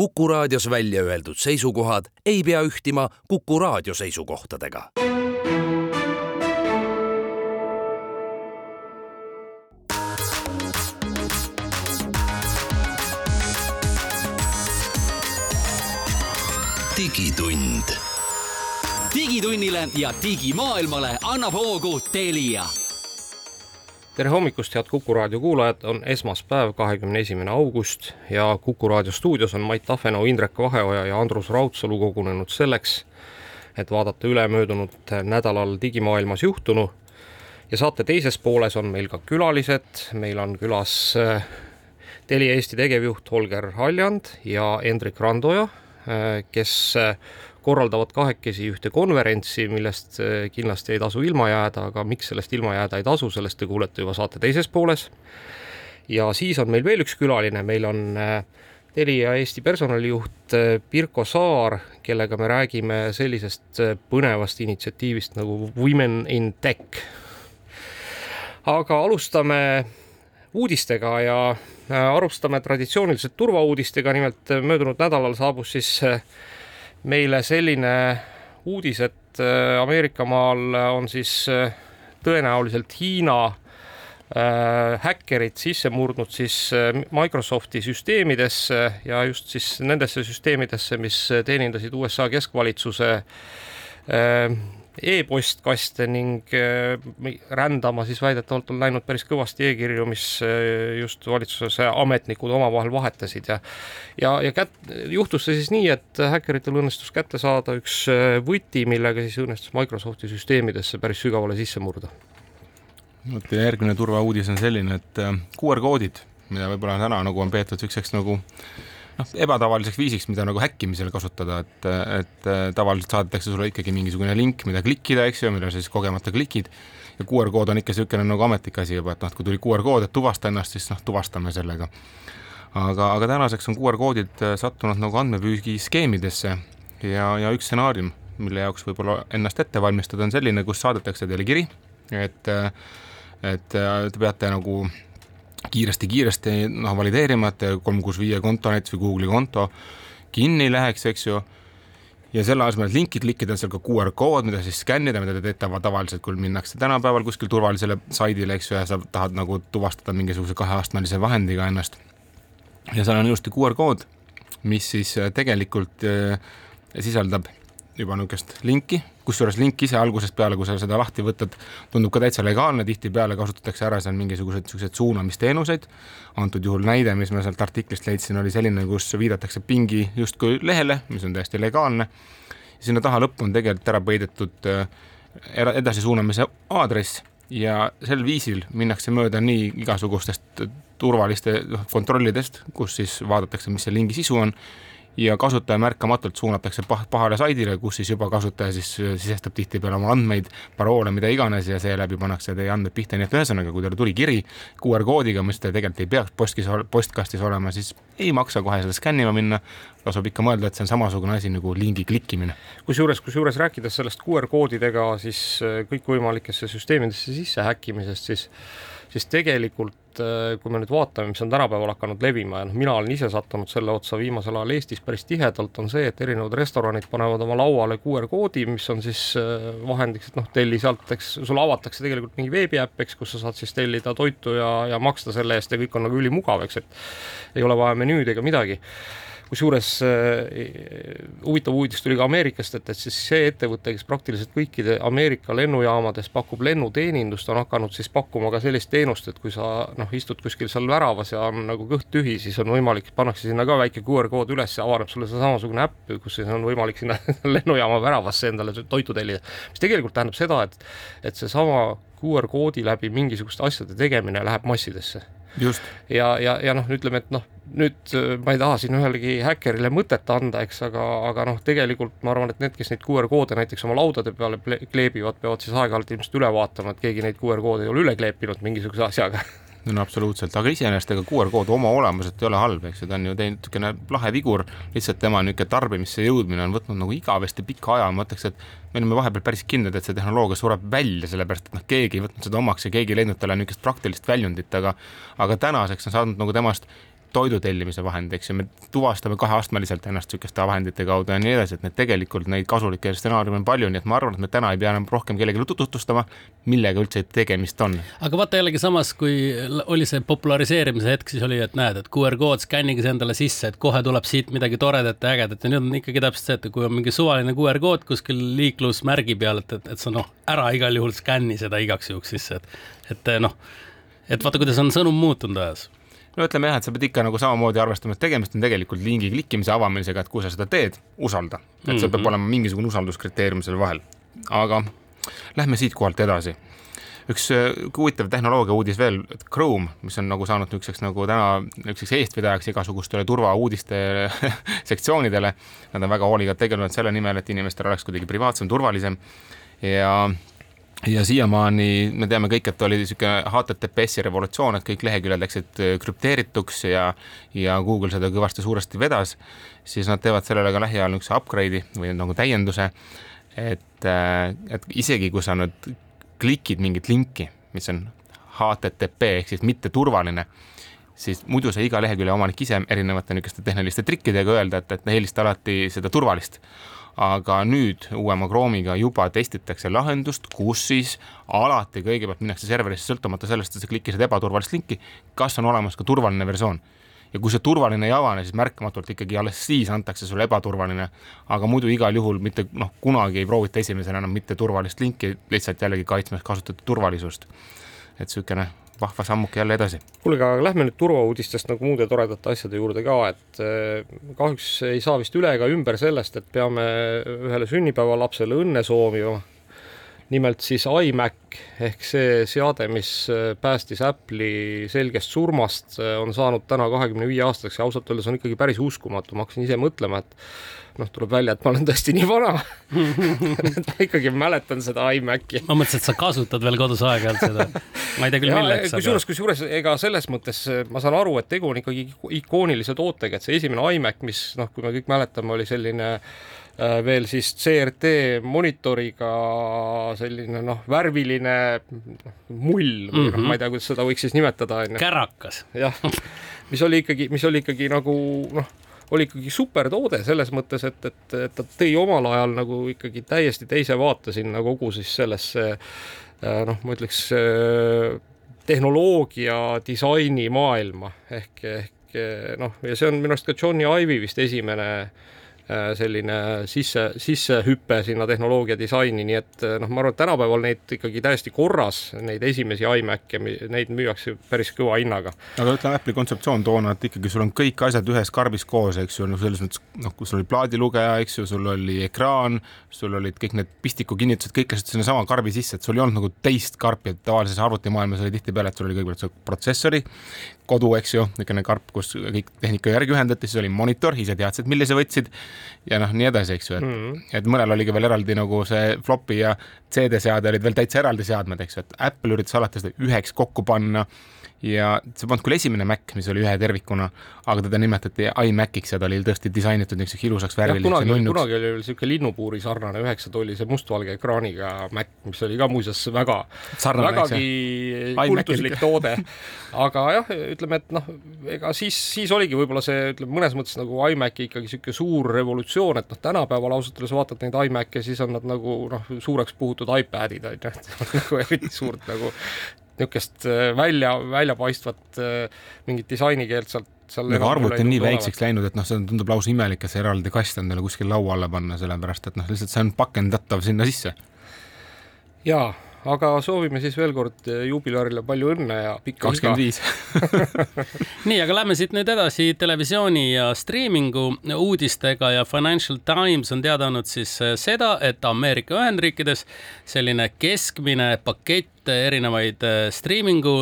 Kuku raadios välja öeldud seisukohad ei pea ühtima Kuku raadio seisukohtadega. digitund. digitunnile ja digimaailmale annab hoogu Telia tere hommikust, head Kuku raadio kuulajad, on esmaspäev, kahekümne esimene august ja Kuku raadio stuudios on Mait Tafenau, Indrek Vaheoja ja Andrus Raudsalu kogunenud selleks, et vaadata üle möödunud nädalal digimaailmas juhtunu. ja saate teises pooles on meil ka külalised, meil on külas äh, Telia Eesti tegevjuht Holger Haljand ja Hendrik Randoja, äh, kes äh, korraldavad kahekesi ühte konverentsi, millest eh, kindlasti ei tasu ilma jääda, aga miks sellest ilma jääda ei tasu, sellest te kuulete juba saate teises pooles. ja siis on meil veel üks külaline, meil on eh, Telia Eesti personalijuht eh, Pirko Saar, kellega me räägime sellisest põnevast initsiatiivist nagu Women in Tech. aga alustame uudistega ja alustame traditsiooniliselt turvauudistega, nimelt möödunud nädalal saabus siis meile selline uudis, et äh, Ameerika maal on siis äh, tõenäoliselt Hiina äh, häkkerid sisse murdnud siis Microsofti süsteemidesse ja just siis nendesse süsteemidesse, mis teenindasid USA keskvalitsuse e-postkaste ning äh, rändama siis väidetavalt on läinud päris kõvasti e-kirju, mis äh, just valitsuse ametnikud omavahel vahetasid ja ja, ja kät-, juhtus see siis nii, et häkkeritel õnnestus kätte saada üks äh, võti, millega siis õnnestus Microsofti süsteemidesse päris sügavale sisse murda. vot ja järgmine turvauudis on selline, et QR-koodid, mida võib-olla täna nagu on peetud niisuguseks nagu noh, ebatavaliseks viisiks, mida nagu häkkimisel kasutada, et, et tavaliselt saadetakse sulle ikkagi mingisugune link, mida klikkida, eks ju, mida sa siis kogemata klikid ja QR kood on ikka niisugune nagu ametlik asi juba, et noh, et kui tuli QR kood, et tuvasta ennast, siis noh, tuvastame sellega. aga, aga tänaseks on QR koodid sattunud nagu andmepüügiskeemidesse ja, ja üks stsenaarium, mille jaoks võib-olla ennast ette valmistada, on selline, kus saadetakse teile kiri, et et te peate nagu kiiresti-kiiresti noh, valideerima, et kolm kuus viie konto näiteks või Google'i konto kinni läheks, eks ju. ja selle asemel, et linki klikkida, on seal ka QR kood, mida siis skännida, mida te teete tavaliselt, kui minnakse tänapäeval kuskil turvalisele saidile, eks ju, ja sa tahad nagu tuvastada mingisuguse kaheastmelise vahendiga ennast. ja seal on ilusti QR kood, mis siis tegelikult äh, sisaldab juba niisugust linki, kusjuures link ise algusest peale, kui sa seda lahti võtad, tundub ka täitsa legaalne, tihtipeale kasutatakse ära seal mingisuguseid niisuguseid suunamisteenuseid. antud juhul näide, mis ma sealt artiklist leidsin, oli selline, kus viidatakse pingi justkui lehele, mis on täiesti legaalne. sinna taha lõppu on tegelikult ära peidetud äh, edasisuunamise aadress ja sel viisil minnakse mööda nii igasugustest turvaliste noh, kontrollidest, kus siis vaadatakse, mis see lingi sisu on ja kasutaja märkamatult suunatakse pah pahale saidile, kus siis juba kasutaja siis sisestab tihtipeale oma andmeid, paroole, mida iganes ja seeläbi pannakse teie andmed pihta, nii et ühesõnaga, kui teile tuli kiri QR koodiga, mis te tegelikult ei peaks postkis, postkastis olema, siis ei maksa kohe seda skännima minna, tasub ikka mõelda, et see on samasugune asi nagu lingi klikkimine. kusjuures, kusjuures rääkides sellest QR koodidega siis äh, kõikvõimalikesse süsteemidesse sisse häkkimisest, siis siis tegelikult äh, kui me nüüd vaatame, mis on tänapäeval hakanud levima ja noh, mina olen ise sattunud selle otsa viimasel ajal Eestis päris tihedalt, on see, et erinevad restoranid panevad oma lauale QR koodi, mis on siis äh, vahendiks, et noh, telli sealt, eks sulle avatakse tegelikult mingi veebiäpp, eks, kus sa saad siis tellida toitu ja, ja maksta selle eest ja kõik on nagu ülimugav, eks, et ei ole vaja menüüd ega midagi kusjuures äh, huvitav uudis tuli ka Ameerikast, et, et siis see ettevõte, kes praktiliselt kõikide Ameerika lennujaamades pakub lennuteenindust, on hakanud siis pakkuma ka sellist teenust, et kui sa noh, istud kuskil seal väravas ja on nagu kõht tühi, siis on võimalik, pannakse sinna ka väike QR kood üles ja avaneb sulle see samasugune äpp, kus siis on võimalik sinna lennujaama väravasse endale toitu tellida. mis tegelikult tähendab seda, et, et seesama QR koodi läbi mingisuguste asjade tegemine läheb massidesse ja, ja, ja noh, ütleme, et noh, nüüd äh, ma ei taha siin ühelegi häkkerile mõtet anda, eks, aga, aga noh, tegelikult ma arvan, et need, kes neid QR koode näiteks oma laudade peale kleebivad, peavad siis aeg-ajalt ilmselt üle vaatama, et keegi neid QR koode ei ole üle kleepinud mingisuguse asjaga. No absoluutselt, aga iseenesest ega QR kood oma olemuselt ei ole halb, eks ju, ta on ju teinud niisugune lahe vigur, lihtsalt tema niisugune tarbimisse jõudmine on võtnud nagu igavesti pika aja, ma ütleks, et me olime vahepeal päris kindlad, et see tehnoloogia sureb välja, sellepärast et noh, keegi ei võtnud seda omaks ja keegi ei leidnud talle niisugust praktilist väljundit, aga aga tänaseks on saanud nagu temast toidu tellimise vahend, eks ju, me tuvastame kaheastmeliselt ennast niisuguste vahendite kaudu ja nii edasi, et need tegelikult neid kasulikke stsenaariume on palju, nii et ma arvan, et me täna ei pea enam rohkem kellelegi tutvustama, millega üldse tegemist on. aga vaata jällegi samas, kui oli see populariseerimise hetk, siis oli, et näed, et QR kood skännige see endale sisse, et kohe tuleb siit midagi toredat ja ägedat ja nüüd on ikkagi täpselt see, et kui on mingi suvaline QR kood kuskil liiklusmärgi peal, et, et, et sa noh, ära igal juhul skänni seda igaks juhuks sisse, et, et noh, et vaata, kuidas on sõnum muutunud ajas no ütleme jah, et sa pead ikka nagu samamoodi arvestama, et tegemist on tegelikult lingi klikkimise avamisega, et kui sa seda teed, usalda. et mm -hmm. seal peab olema mingisugune usalduskriteerium selle vahel. aga lähme siit kohalt edasi. üks äh, huvitav tehnoloogia uudis veel, et Chrome, mis on nagu saanud niisuguseks nagu täna niisuguseks eestvedajaks igasugustele turvauudiste sektsioonidele. Nad on väga hoolikalt tegelenud selle nimel, et inimestel oleks kuidagi privaatsem, turvalisem ja ja siiamaani me teame kõik, et oli niisugune HTTPS-i revolutsioon, et kõik leheküljed läksid äh, krüpteerituks ja, ja Google seda kõvasti suuresti vedas, siis nad teevad sellele ka lähiajal niisuguse upgrade'i või nagu täienduse, et, äh, et isegi kui sa nüüd klikid mingit linki, mis on HTTP ehk siis mitte turvaline, siis muidu sai iga lehekülje omanik ise erinevate niisuguste tehniliste trikkidega öelda, et, et eelista alati seda turvalist aga nüüd uuema Chrome'iga juba testitakse lahendust, kus siis alati kõigepealt minnakse serverisse, sõltumata sellest, et sa klikkisid ebaturvalist linki, kas on olemas ka turvaline versioon ja kui see turvaline ei avane, siis märkamatult ikkagi alles siis antakse sulle ebaturvaline. aga muidu igal juhul mitte noh, kunagi ei proovita esimesena enam mitte turvalist linki, lihtsalt jällegi kaitsmaks kasutatud turvalisust. et niisugune vahva sammuke jälle edasi. kuulge, aga lähme nüüd turvauudistest nagu muude toredate asjade juurde ka, et eh, kahjuks ei saa vist üle ega ümber sellest, et peame ühele sünnipäevalapsele õnne soovima. Nimelt siis iMac ehk see seade, mis eh, päästis Apple'i selgest surmast, eh, on saanud täna kahekümne viie aastaseks ja ausalt öeldes on ikkagi päris uskumatu, ma hakkasin ise mõtlema, et noh, tuleb välja, et ma olen tõesti nii vana et ma ikkagi mäletan seda iMaci. ma mõtlesin, et sa kasutad veel kodus aeg-ajalt seda. ma ei tea küll, milleks. kusjuures aga..., kusjuures ega selles mõttes ma saan aru, et tegu on ikkagi ikoonilise tootega, et see esimene iMac, mis noh, kui me kõik mäletame, oli selline äh, veel siis CRT monitoriga selline noh, värviline mull või mm -hmm. noh, mhm. ma ei tea, kuidas seda võiks siis nimetada. kärakas. jah, mis oli ikkagi, mis oli ikkagi nagu noh oli ikkagi supertoode selles mõttes, et, et, et ta tõi omal ajal nagu ikkagi täiesti teise vaate sinna kogu siis sellesse äh, noh, ma ütleks äh, tehnoloogia disaini maailma ehk, ehk noh, ja see on minu arust ka Johnny Ive'i vist esimene äh, Äh, selline sisse, sissehüpe sinna tehnoloogia disaini, nii et äh, noh, ma arvan, et tänapäeval neid ikkagi täiesti korras, neid esimesi iMac'e, neid müüakse päris kõva hinnaga. aga ütleme, Apple'i kontseptsioon toona, et ikkagi sul on kõik asjad ühes karbis koos, eks ju, noh, selles mõttes noh, kus sul oli plaadilugeja, eks ju, sul oli ekraan, sul olid kõik need pistikukinnitused, kõik läksid sinnasama karbi sisse, et sul ei olnud nagu teist karpi, et tavalises arvutimaailmas oli tihtipeale, et sul oli kõigepealt see protsessori kodu, eks ju, niisugune karp, kus kõik tehnika järgi ühendati, siis oli monitor, ise teadsid, millise võtsid ja noh, nii edasi, eks ju, et mm, et mõnel oli ka veel eraldi nagu see flopi ja CD-seade olid veel täitsa eraldi seadmed, eks ju, et Apple üritas alati seda üheks kokku panna ja see polnud küll esimene Mac, mis oli ühe tervikuna, aga teda nimetati iMaciks ja ta oli tõesti disainitud niisuguseks ilusaks värviliseks kunagi, kunagi oli veel niisugune linnupuuri sarnane üheksatollise mustvalge ekraaniga Mac, mis oli ka muuseas väga, vägagi kultuslik toode. aga jah, ütleme, et noh, ega siis, siis oligi võib-olla see, ütleme mõnes mõttes nagu iMaci ikkagi niisugune suur revolutsioon, et noh, tänapäeval ausalt öeldes vaatad neid iMac'e, siis on nad nagu noh, suureks puhutud iPadid on ju, et nagu eriti suurt nagu niisugust äh, välja, väljapaistvat äh, mingit disainikeelt sealt seal aga arvuti on nii väikseks läinud, et noh, see tundub lausa imelik, et see eraldi kast endale kuskil laua alla panna, sellepärast et noh, lihtsalt see on pakendatav sinna sisse. jaa aga soovime siis veel kord eh, juubilaarile palju õnne ja pikka kakskümmend viis. nii, aga lähme siit nüüd edasi televisiooni ja striimingu uudistega ja Financial Times on teada andnud siis seda, et Ameerika Ühendriikides selline keskmine pakett erinevaid eh, striimingu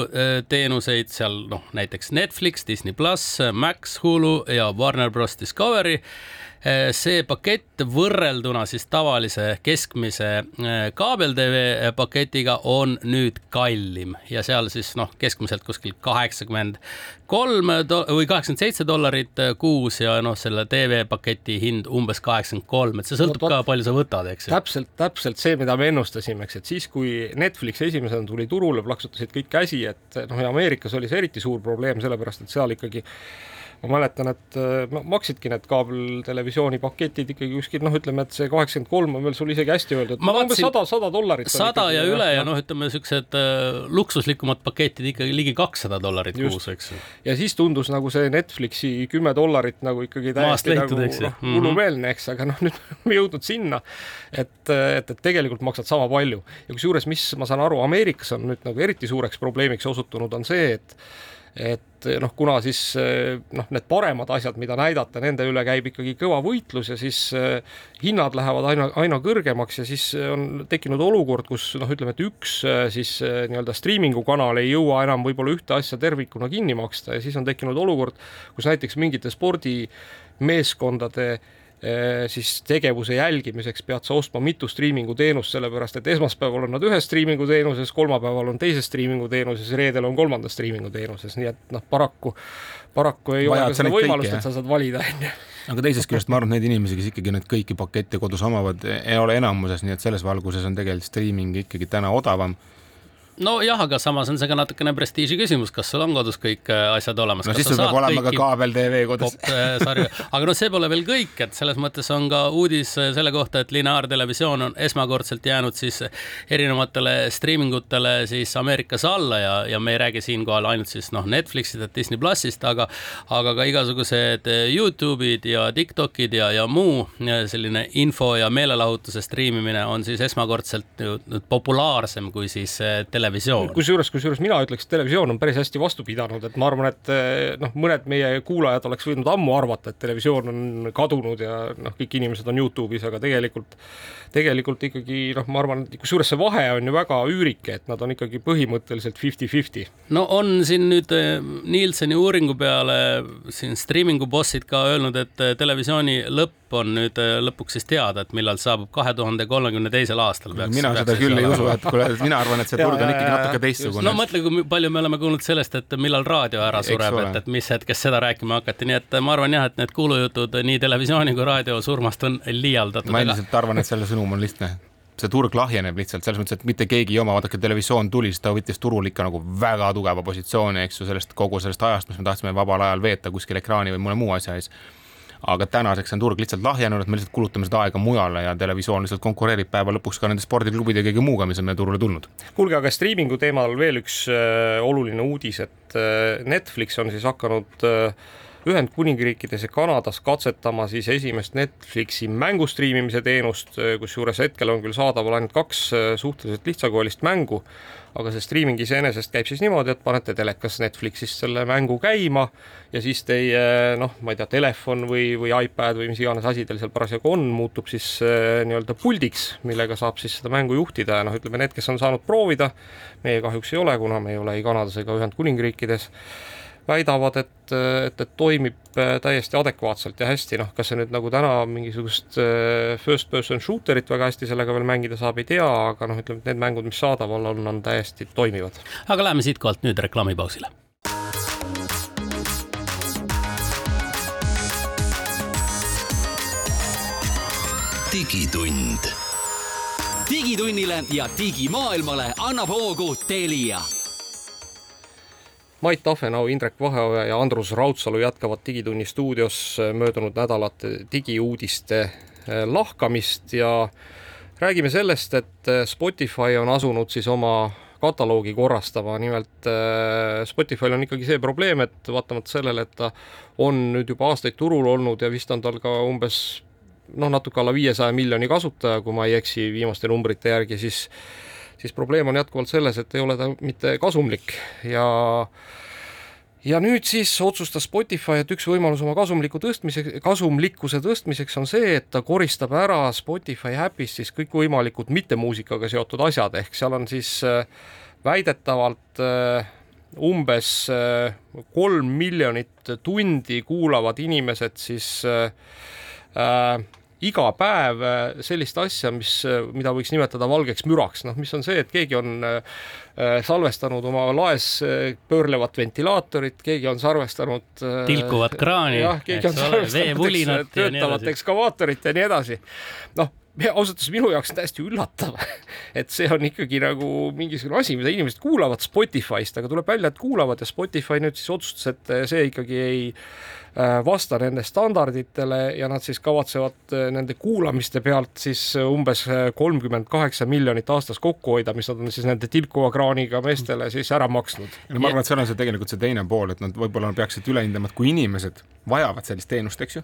teenuseid seal noh, näiteks Netflix, Disney pluss, Max, Hulu ja Warner Bros. Discovery see pakett võrrelduna siis tavalise keskmise eh, kaabel-tv paketiga on nüüd kallim ja seal siis noh, keskmiselt kuskil kaheksakümmend kolm või kaheksakümmend seitse dollarit eh, kuus ja noh, selle tv-paketi hind umbes kaheksakümmend kolm, et see sõltub no, ka, palju sa võtad, eks ju. täpselt, täpselt see, mida me ennustasime, eks, et siis, kui Netflix esimesena tuli turule, plaksutasid kõik käsi, et noh, ja Ameerikas oli see eriti suur probleem, sellepärast et seal ikkagi ma mäletan, et äh, maksidki need kaabeltelevisiooni paketid ikkagi kuskil noh, ütleme, et see kaheksakümmend kolm on veel sul isegi hästi öeldud. vaatasin sada, sada dollarit. sada ja üle ja noh, ütleme siuksed äh, luksuslikumad paketid ikkagi ligi kakssada dollarit kuus, eks ju. ja siis tundus nagu see Netflixi kümme dollarit nagu ikkagi täiesti leitud, nagu noh, mhm. hullumeelne, eks, aga noh, nüüd oleme jõudnud sinna, et, et, et tegelikult maksad sama palju ja kusjuures, mis ma saan aru, Ameerikas on nüüd nagu eriti suureks probleemiks osutunud, on see, et et noh, kuna siis noh, need paremad asjad, mida näidata, nende üle käib ikkagi kõva võitlus ja siis eh, hinnad lähevad aina, aina kõrgemaks ja siis on tekkinud olukord, kus noh, ütleme, et üks eh, siis eh, nii-öelda striimingu kanal ei jõua enam võib-olla ühte asja tervikuna kinni maksta ja siis on tekkinud olukord, kus näiteks mingite spordimeeskondade Eh, siis tegevuse jälgimiseks pead sa ostma mitu striimingu teenust, sellepärast et esmaspäeval on nad ühes striimingu teenuses, kolmapäeval on teises striimingu teenuses, reedel on kolmandas striimingu teenuses, nii et noh, paraku, paraku ei Vajad ole ka seda võimalust, et sa saad valida, onju aga teisest küljest ma arvan, et neid inimesi, kes ikkagi neid kõiki pakette kodus omavad, ei ole enamuses, nii et selles valguses on tegelikult streaming ikkagi täna odavam nojah, aga samas on see ka natukene prestiiži küsimus, kas sul on kodus kõik äh, asjad olemas. no siis sul peab olema ka kaabel tv kodus. Äh, aga noh, see pole veel kõik, et selles mõttes on ka uudis äh, selle kohta, et lineaartelevisioon on esmakordselt jäänud siis erinevatele striimingutele siis Ameerikas alla ja, ja me ei räägi siinkohal ainult siis noh, Netflixist ja Disney plussist, aga, aga ka igasugused Youtube'id ja Tiktokid ja, ja muu selline info ja meelelahutuse striimimine on siis esmakordselt nüüd populaarsem kui siis tele televisioon. kusjuures, kusjuures mina ütleks, et televisioon on päris hästi vastu pidanud, et ma arvan, et eh, noh, mõned meie kuulajad oleks võinud ammu arvata, et televisioon on kadunud ja noh, kõik inimesed on Youtube'is, aga tegelikult, tegelikult ikkagi noh, ma arvan, et kusjuures see vahe on ju väga üürike, et nad on ikkagi põhimõtteliselt fifty-fifty. no on siin nüüd eh, Nielseni uuringu peale siin striimingu bossid ka öelnud, et eh, televisiooni lõpp on nüüd lõpuks siis teada, et millal saabub kahe tuhande kolmekümne teisel aastal. mina seda küll ei usu, et kuule, mina arvan, et see turg on ikkagi natuke teistsugune. no mõtle, kui palju me oleme kuulnud sellest, et millal raadio ära sureb, et, et mis hetkest seda rääkima hakati, nii et ma arvan jah, et need kuulujutud nii televisiooni kui raadio surmast on liialdatud. ma endiselt arvan, et selle sõnum on lihtne see turg lahjeneb lihtsalt selles mõttes, et mitte keegi ei oma, vaadake televisioon tuli, siis ta võttis turul ikka nagu väga tugeva positsiooni, eks ju, sellest kogu sellest ajast, mis me tahtsime vabal ajal veeta kuskil ekraani või mõne muu asja ees aga tänaseks on turg lihtsalt lahjenenud, me lihtsalt kulutame seda aega mujale ja televisioon lihtsalt konkureerib päeva lõpuks ka nende spordiklubide kõige muuga, mis on meie turule tulnud. kuulge, aga striimingu teemal veel üks äh, oluline uudis, et äh, Netflix on siis hakanud äh, Ühendkuningriikides ja Kanadas katsetama siis esimest Netflixi mängustriimimise teenust, kusjuures hetkel on küll saadaval ainult kaks suhteliselt lihtsakoelist mängu aga see streaming iseenesest käib siis niimoodi, et panete telekas Netflixist selle mängu käima ja siis teie noh, ma ei tea, telefon või, või iPad või mis iganes asi teil seal parasjagu on, muutub siis äh, nii-öelda puldiks, millega saab siis seda mängu juhtida ja noh, ütleme need, kes on saanud proovida, meie kahjuks ei ole, kuna me ei ole ei Kanadas ega Ühendkuningriikides väidavad, et, et, et toimib äh, täiesti adekvaatselt ja hästi, noh, kas see nüüd nagu täna mingisugust äh, first person shooter'it väga hästi sellega veel mängida saab, ei tea, aga noh, ütleme, et need mängud, mis saadaval on, on täiesti toimivad. aga läheme siitkohalt nüüd reklaamipausile. digitund. digitunnile ja digimaailmale annab hoogu Telia Mait Tafenau, Indrek Vaheoja ja Andrus Raudsalu jätkavad Digitunni stuudios möödunud nädalate digiuudiste eh, lahkamist ja räägime sellest, et eh, Spotify on asunud siis oma kataloogi korrastama, nimelt eh, Spotify'l on ikkagi see probleem, et vaatamata sellele, et ta on nüüd juba aastaid turul olnud ja vist on tal ka umbes noh, natuke alla viiesaja miljoni kasutaja, kui ma ei eksi viimaste numbrite järgi, siis siis probleem on jätkuvalt selles, et ei ole ta mitte kasumlik. Ja ja nüüd siis otsustas Spotify, et üks võimalus oma kasumliku tõstmise, kasumlikkuse tõstmiseks on see, et ta koristab ära Spotify äpist siis kõikvõimalikud mittemuusikaga seotud asjad, ehk seal on siis äh, väidetavalt äh, umbes äh, kolm miljonit tundi kuulavad inimesed siis äh, iga päev äh, sellist asja, mis, äh, mida võiks nimetada valgeks müraks, noh, mis on see, et keegi on äh, salvestanud oma laes pöörlevat ventilaatorit, keegi on salvestanud tilkuvat kraani, salvestanud töötavat ekskavaatorit ja nii edasi. noh, ausalt öeldes minu jaoks on täiesti üllatav, et see on ikkagi nagu mingisugune asi, mida inimesed kuulavad Spotify'st, aga tuleb välja, et kuulavad ja Spotify nüüd siis otsustas, et see ikkagi ei Äh, vasta nende standarditele ja nad siis kavatsevad äh, nende kuulamiste pealt siis äh, umbes kolmkümmend kaheksa miljonit aastas kokku hoida, mis nad on siis nende tilkuva kraaniga meestele siis ära maksnud. no ma arvan, et seal on see tegelikult see teine pool, et nad võib-olla peaksid üle hindama, et kui inimesed vajavad sellist teenust, eks ju,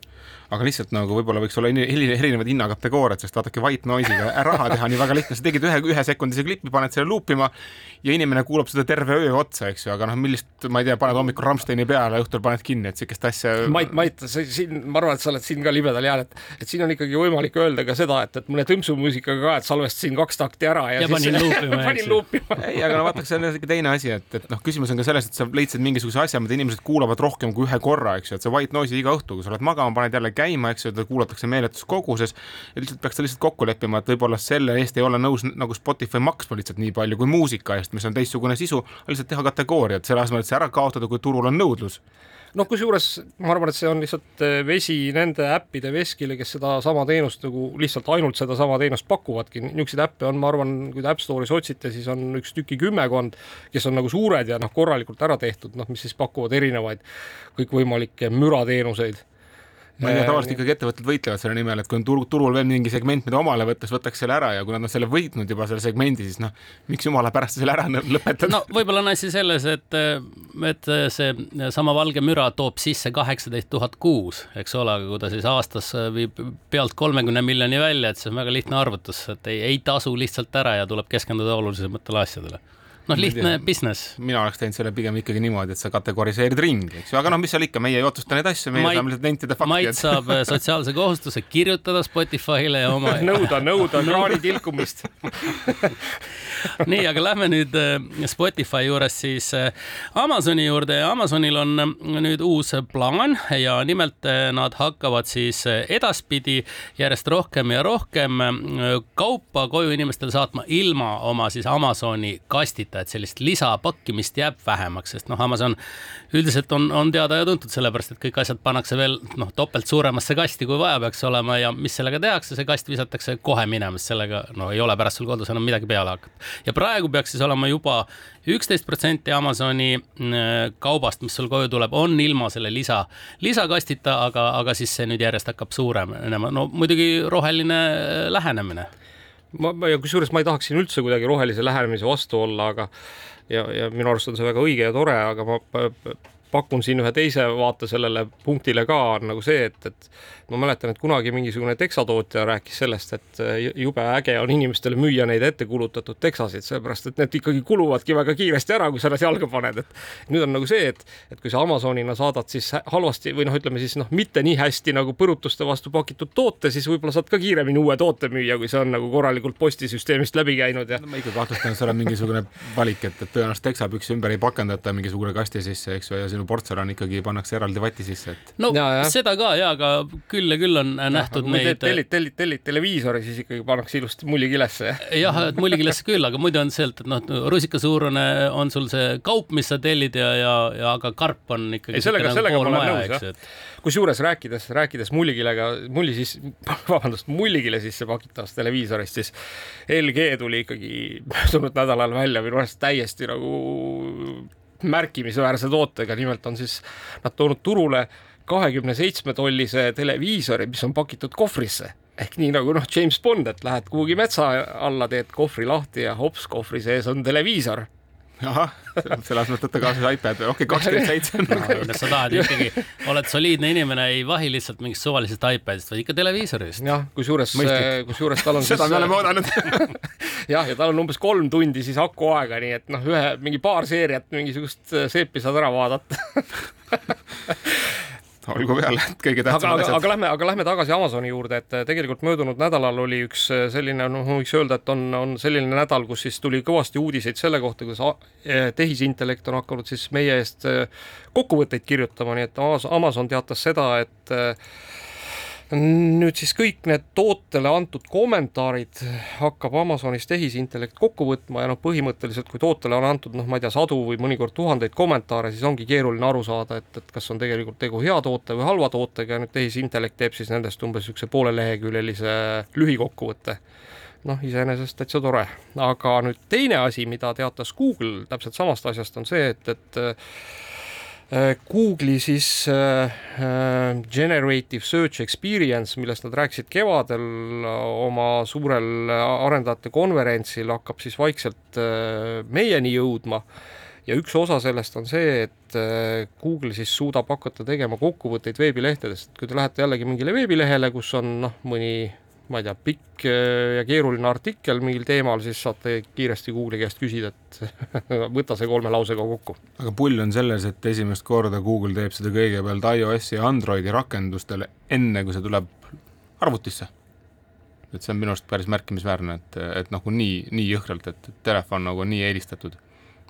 aga lihtsalt nagu võib-olla võiks olla erinevad hinnakategooriad, sest vaadake White Noise'iga raha teha nii väga lihtne, sa tegid ühe ühesekundise klipi, paned selle luupima ja inimene kuulab seda terve öö otsa, eks ju, aga noh, millist, ma ei tea, paned hommikul Rammsteini peale, õhtul paned kinni, et sihukest asja Mait, Mait, sa siin, ma arvan, et sa oled siin ka libedal jääl, et, et siin on ikkagi võimalik öelda ka seda, et, et mõne tõmpsumuusikaga ka, et salvestasin kaks takti ära ja, ja siis panin luupima. panin luupima. ei, aga no vaadake, see on isegi teine asi, et, et noh, küsimus on ka selles, et sa leidsid mingisuguse asja, mida inimesed kuulavad rohkem kui ühe korra, eks ju, et see white noise iga õhtu, kui sa oled magama, paned jälle käima, eks ju, teda kuulatakse meeletus koguses ja lihtsalt peaks ta lihtsalt kokku leppima, et võib-olla selle eest ei ole nõus nagu Spotify maksma lihtsalt nii palju kui muusika eest, mis on teistsugune sisu, lihtsalt teha kategooriad, selle asemel, et see ära kaotada, kui turul on nõudlus noh, kusjuures ma arvan, et see on lihtsalt eh, vesi nende äppide veskile, kes sedasama teenust nagu lihtsalt ainult sedasama teenust pakuvadki. niisuguseid äppe on, ma arvan, kui te App Store'is otsite, siis on üks tüki kümmekond, kes on nagu suured ja noh, korralikult ära tehtud, noh, mis siis pakuvad erinevaid kõikvõimalikke mürateenuseid ma ei tea, tavaliselt ikkagi ettevõtted võitlevad selle nimel, et kui on turul, turul veel mingi segment, mida omale võtta, siis võtaks selle ära ja kui nad on selle võitnud juba selle segmendi, siis noh, miks jumala pärast selle ära lõpetada? no võib-olla on asi selles, et, et see sama valge müra toob sisse kaheksateist tuhat kuus, eks ole, aga kui ta siis aastas viib pealt kolmekümne miljoni välja, et see on väga lihtne arvutus, et ei, ei tasu lihtsalt ära ja tuleb keskenduda olulisematele asjadele noh, lihtne business. mina oleks teinud selle pigem ikkagi niimoodi, et sa kategoriseerid ringi, eks ju, aga noh, mis seal ikka, meie ei otsusta neid asju, meie Mait, saame lihtsalt nentida fakti. Mait saab äh, sotsiaalse kohustuse kirjutada Spotify'le ja oma nõuda, nõuda kraani tilkumist nii, aga lähme nüüd äh, Spotify juurest siis äh, Amazoni juurde Amazonil on nüüd uus plaan ja nimelt nad hakkavad siis edaspidi järjest rohkem ja rohkem kaupa koju inimestele saatma ilma oma siis Amazoni kastita et sellist lisapakkimist jääb vähemaks, sest noh, Amazon üldiselt on, on teada ja tuntud sellepärast, et kõik asjad pannakse veel noh, topelt suuremasse kasti, kui vaja peaks olema ja mis sellega tehakse, see kast visatakse kohe minema, sest sellega no ei ole pärast sul kodus enam midagi peale hakata. Ja praegu peaks siis olema juba üksteist protsenti Amazoni mm, kaubast, mis sul koju tuleb, on ilma selle lisa, lisakastita, aga, aga siis see nüüd järjest hakkab suurenema, no muidugi roheline lähenemine. Ma, ma ja kusjuures ma ei tahaks siin üldse kuidagi rohelise lähenemise vastu olla, aga ja, ja minu arust on see väga õige ja tore, aga ma pakun siin ühe teise vaate sellele punktile ka, on nagu see, et, et ma mäletan, et kunagi mingisugune teksatootja rääkis sellest, et äh, jube äge on inimestele müüa neid ettekulutatud teksasid, sellepärast et need ikkagi kuluvadki väga kiiresti ära, kui sa nad jalga paned, et nüüd on nagu see, et, et kui sa Amazonina saadad siis halvasti või noh, ütleme siis noh, mitte nii hästi nagu põrutuste vastu pakitud toote, siis võib-olla saad ka kiiremini uue toote müüa, kui see on nagu korralikult postisüsteemist läbi käinud ja no,. ma ikka kahtlustan, et seal on mingisugune valik, et, et tõenäoliselt teksapüksi ümber ei pakendata mingisugune kasti sisse, eks ju, ja sinu portsellan ikkagi pannakse eraldi vati sisse, et. no ja, ja. seda ka ja, aga küll ja küll on nähtud ja, neid. tellid, tellid, tellid televiisori, siis ikkagi pannakse ilusti mullikilesse. jah, et mullikilesse küll, aga muidu on see, et noh, rusikasuurune on sul see kaup, mis sa tellid ja, ja, ja aga karp on ikkagi. ei, sellega, sellega ma olen nõus jah et... kusjuures rääkides, rääkides mullikilega, mulli siis, vabandust, mullikile sisse pakitavast televiisorist, siis LG tuli ikkagi möödunud nädalal välja minu arust täiesti nagu märkimisväärse tootega, nimelt on siis nad toonud turule kahekümne seitsme tollise televiisori, mis on pakitud kohvrisse. Ehk nii nagu noh, James Bond, et lähed kuhugi metsa alla, teed kohvri lahti ja hops, kohvri sees on televiisor ahah, selles mõttes võtta kaasa iPad, okei okay,, kakskümmend seitse on nagu. sa tahad ikkagi, oled soliidne inimene, ei vahi lihtsalt mingist suvalisest iPadist, vaid ikka televiisorist. jah, kusjuures, kusjuures tal on seda me oleme oodanud jah, ja tal on umbes kolm tundi siis aku aega, nii et noh, ühe mingi paar seeriat mingisugust seepi saad ära vaadata olgu peale, et kõige tähtsamad asjad. aga lähme, aga lähme tagasi Amazoni juurde, et tegelikult möödunud nädalal oli üks selline, noh, võiks öelda, et on, on selline nädal, kus siis tuli kõvasti uudiseid selle kohta, kuidas e, tehisintellekt on hakanud siis meie eest kokkuvõtteid kirjutama, nii et Amazon teatas seda, et nüüd siis kõik need tootele antud kommentaarid hakkab Amazonis tehisintellekt kokku võtma ja noh, põhimõtteliselt kui tootele on antud noh, ma ei tea, sadu või mõnikord tuhandeid kommentaare, siis ongi keeruline aru saada, et, et kas on tegelikult tegu hea toote või halva tootega ja nüüd tehisintellekt teeb siis nendest umbes niisuguse pooleleheküljelise lühikokkuvõtte. Noh, iseenesest täitsa tore, aga nüüd teine asi, mida teatas Google täpselt samast asjast, on see, et, et Google'i siis äh, äh, Generative Search Experience, millest nad rääkisid kevadel oma suurel arendajate konverentsil, hakkab siis vaikselt meieni jõudma. Ja üks osa sellest on see, et Google siis suudab hakata tegema kokkuvõtteid veebilehtedest, kui te lähete jällegi mingile veebilehele, kus on noh, mõni ma ei tea, pikk äh, ja keeruline artikkel mingil teemal, siis saate kiiresti Google'i käest küsida, et võta see kolme lausega kokku. aga pull on selles, et esimest korda Google teeb seda kõigepealt iOS-i ja Androidi rakendustele, enne kui see tuleb arvutisse. et see on minu arust päris märkimisväärne, et, et nagu nii, nii jõhkralt, et telefon nagu nii eelistatud.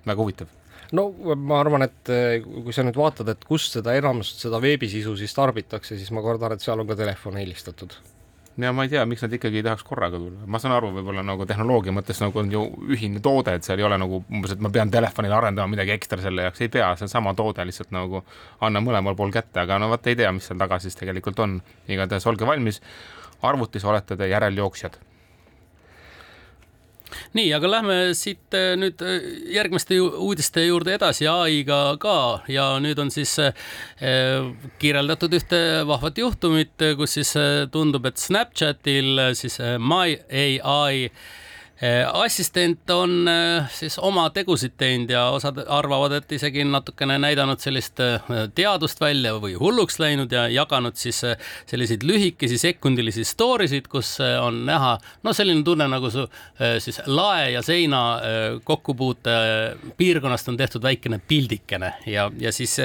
väga huvitav no ma arvan, et äh, kui sa nüüd vaatad, et kust seda enamust, seda veebisisu siis tarbitakse, siis ma kardan, et seal on ka telefon eelistatud ja ma ei tea, miks nad ikkagi ei tahaks korraga tulla, ma saan aru, võib-olla nagu tehnoloogia mõttes nagu on ju ühine toode, et seal ei ole nagu umbes, et ma pean telefonile arendama midagi ekstra selle jaoks, ei pea, see on sama toode, lihtsalt nagu anna mõlemal pool kätte, aga no vot ei tea, mis seal taga siis tegelikult on. igatahes olge valmis, arvutis olete te järeljooksjad nii, aga lähme siit äh, nüüd äh, järgmiste uudiste juurde edasi ai-ga ka. Ja nüüd on siis äh, kirjeldatud ühte vahvat juhtumit, kus siis tundub, et Snapchatil siis My ai assistent on eh, siis oma tegusid teinud ja osad arvavad, et isegi natukene näidanud sellist eh, teadust välja või hulluks läinud ja jaganud siis selliseid lühikesi sekundilisi story sid, kus on näha no selline tunne nagu su siis lae ja seina kokkupuute piirkonnast on tehtud väikene pildikene. Ja, ja siis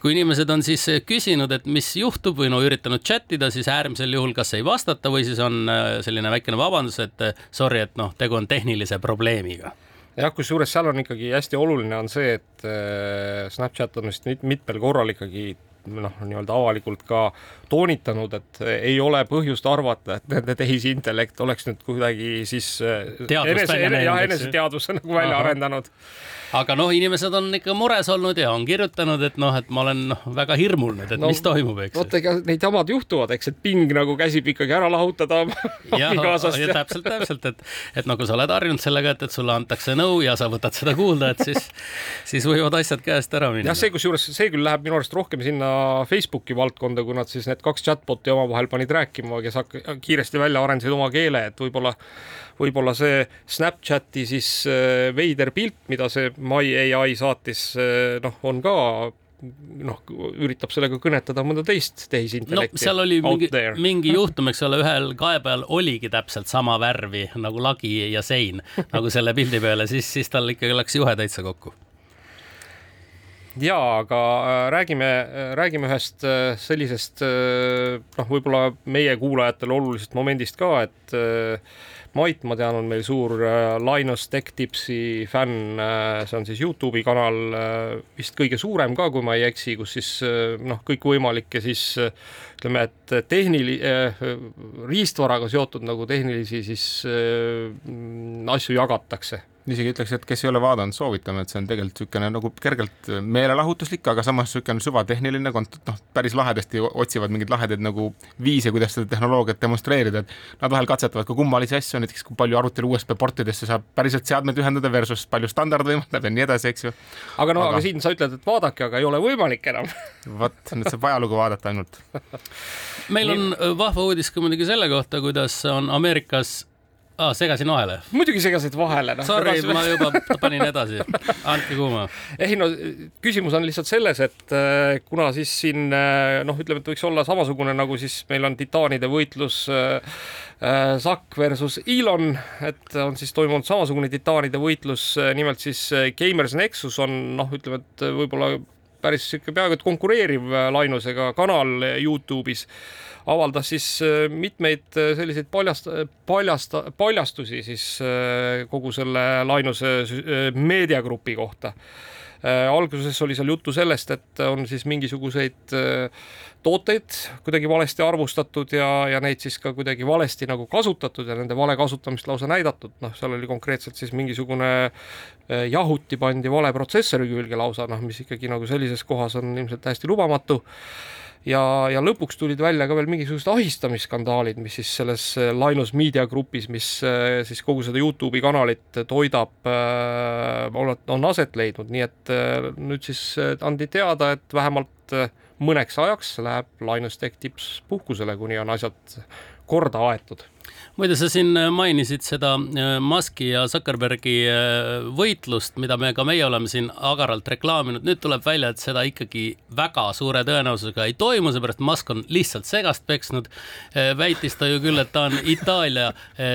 kui inimesed on siis küsinud, et mis juhtub või no üritanud chat ida, siis äärmisel juhul kas ei vastata või siis on selline väikene vabandus, et sorry, et noh, tegu on tehnilise probleemiga. Jah, kusjuures seal on ikkagi hästi oluline on see, et äh, Snapchat on vist mitmel korral ikkagi noh, nii-öelda avalikult ka toonitanud, et ei ole põhjust arvata, et nende tehisintellekt oleks nüüd kuidagi siis äh, enese, eneseteadvuse nagu välja Aha. arendanud aga noh, inimesed on ikka mures olnud ja on kirjutanud, et noh, et ma olen noh, väga hirmul nüüd, et no, mis toimub, eks. vot ega neid jamad juhtuvad, eks, et ping nagu käsib ikkagi ära lahutada abikaasast. ja täpselt, täpselt, et, et nagu sa oled harjunud sellega, et, et sulle antakse nõu ja sa võtad seda kuulda, et siis, siis võivad asjad käest ära minna. jah, see kusjuures, see küll läheb minu arust rohkem sinna Facebooki valdkonda, kui nad siis need kaks chatbot'i omavahel panid rääkima, kes kiiresti välja arendasid oma keele, et võib-olla võib-olla see Snapchati siis äh, veider pilt, mida see My ai saatis, äh, noh, on ka noh, üritab sellega kõnetada mõnda teist tehisintellekti. no seal oli mingi, mingi juhtum, eks ole, ühel kaebajal oligi täpselt sama värvi nagu lagi ja sein nagu selle pildi peale, siis, siis tal ikkagi läks juhe täitsa kokku ja aga äh, räägime, räägime ühest sellisest noh, võib-olla meie kuulajatele olulisest momendist ka, et Mait, ma tean, on meil suur äh, Linus Tech Tipsi fänn, äh, see on siis Youtube'i kanal, äh, vist kõige suurem ka, kui ma ei eksi, kus siis noh, kõikvõimalikke siis ütleme, et tehnili-, riistvaraga seotud nagu tehnilisi siis asju jagatakse isegi ütleks, et kes ei ole vaadanud, soovitame, et see on tegelikult niisugune nagu kergelt meelelahutuslik, aga samas niisugune süvatehniline kont-, noh, päris lahedasti otsivad mingeid lahedaid nagu viise, kuidas seda tehnoloogiat demonstreerida, et nad vahel katsetavad ka kummalisi asju, näiteks kui palju arvutile USB portidesse saab päriselt seadmeid ühendada versus palju standard võimaldab ja nii edasi, eks ju. aga no aga, aga siin sa ütled, et vaadake, aga ei ole võimalik enam vot, nüüd saab ajalugu vaadata ainult meil on vahva uudis ka muidugi selle kohta, kuidas on Ameerikas aa, segasin vahele? muidugi segasid vahele no,. Sorry, ma juba panin edasi, andke kuuma. ei no küsimus on lihtsalt selles, et äh, kuna siis siin äh, noh, ütleme, et võiks olla samasugune nagu siis meil on titaanide võitlus äh, Zuck versus Elon, et on siis toimunud samasugune titaanide võitlus, nimelt siis Gamers Nexus on noh, ütleme, et võib-olla päris sihuke peaaegu et konkureeriv lainusega kanal Youtube'is avaldas siis äh, mitmeid äh, selliseid paljast, paljast, paljastusi siis äh, kogu selle Lainuse meediagrupi kohta alguses oli seal juttu sellest, et on siis mingisuguseid tooteid kuidagi valesti arvustatud ja, ja neid siis ka kuidagi valesti nagu kasutatud ja nende vale kasutamist lausa näidatud, noh, seal oli konkreetselt siis mingisugune eh, jahuti pandi vale protsessori külge lausa, noh, mis ikkagi nagu sellises kohas on ilmselt täiesti lubamatu ja, ja lõpuks tulid välja ka veel mingisugused ahistamisskandaalid, mis siis selles eh, Linus Media grupis, mis eh, siis kogu seda Youtube'i kanalit toidab, on aset leidnud, nii et nüüd siis andi teada, et vähemalt mõneks ajaks läheb Linus Tech Tips puhkusele, kuni on asjad korda aetud muide, sa siin äh, mainisid seda äh, Musk'i ja Zuckerbergi äh, võitlust, mida me ka meie oleme siin agaralt reklaaminud. nüüd tuleb välja, et seda ikkagi väga suure tõenäosusega ei toimu, seepärast Musk on lihtsalt segast peksnud. väitis ta ju küll, et ta on Itaalia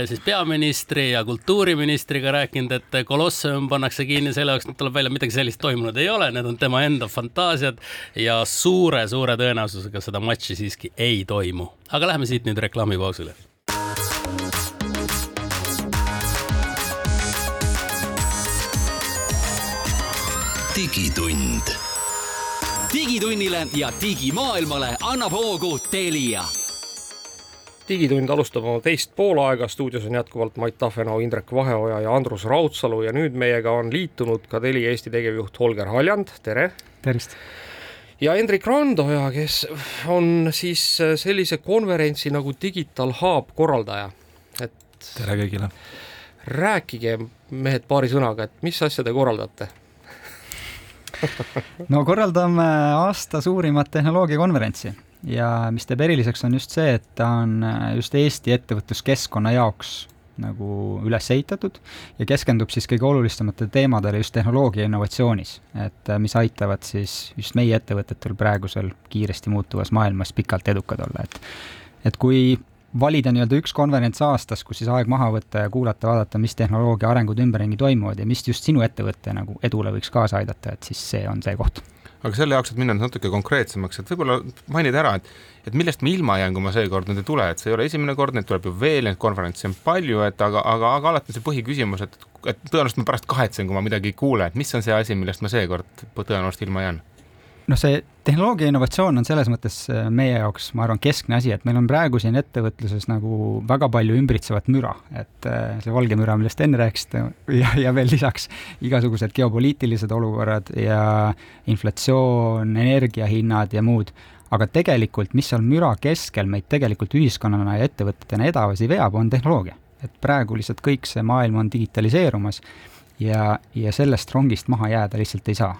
siis peaministri ja kultuuriministriga rääkinud, et kolosseum pannakse kinni selle jaoks, nüüd tuleb välja, midagi sellist toimunud ei ole, need on tema enda fantaasiad ja suure-suure tõenäosusega seda matši siiski ei toimu. aga läheme siit nüüd reklaamipausile digitund. digitunnile ja digimaailmale annab hoogu Telia digitund alustab oma teist poolaega, stuudios on jätkuvalt Mait Tafenau, Indrek Vaheoja ja Andrus Raudsalu ja nüüd meiega on liitunud ka Telia Eesti tegevjuht Holger Haljand, tere! tervist! ja Hendrik Randoja, kes on siis sellise konverentsi nagu Digital Hub korraldaja, et tere kõigile! rääkige, mehed, paari sõnaga, et mis asja te korraldate no korraldame aasta suurimat tehnoloogiakonverentsi. Ja mis teeb eriliseks, on just see, et ta on just Eesti ettevõtluskeskkonna jaoks nagu üles ehitatud ja keskendub siis kõige olulisematele teemadele just tehnoloogia innovatsioonis, et mis aitavad siis just meie ettevõtetel praegusel kiiresti muutuvas maailmas pikalt edukad olla, et et kui valida nii-öelda üks konverents aastas, kus siis aeg maha võtta ja kuulata, vaadata, mis tehnoloogia arengud ümberringi toimuvad ja mis just sinu ettevõtte nagu edule võiks kaasa aidata, et siis see on see koht. aga selle jaoks, et minna natuke konkreetsemaks, et võib-olla mainida ära, et et millest ma ilma jään, kui ma seekord nüüd ei tule, et see ei ole esimene kord, neid tuleb ju veel, neid konverentse on palju, et aga, aga, aga alati on see põhiküsimus, et, et tõenäoliselt ma pärast kahetsen, kui ma midagi ei kuule, et mis on see asi, millest ma seekord tõenäoliselt ilma jään noh, see tehnoloogia innovatsioon on selles mõttes äh, meie jaoks, ma arvan, keskne asi, et meil on praegu siin ettevõtluses nagu väga palju ümbritsevat müra, et äh, see valge müra, millest enne rääkisite, ja, ja veel lisaks igasugused geopoliitilised olukorrad ja inflatsioon, energiahinnad ja muud, aga tegelikult, mis seal müra keskel meid tegelikult ühiskonnana ja ettevõtetena edasi veab, on tehnoloogia. et praegu lihtsalt kõik see maailm on digitaliseerumas ja, ja sellest rongist maha jääda lihtsalt ei saa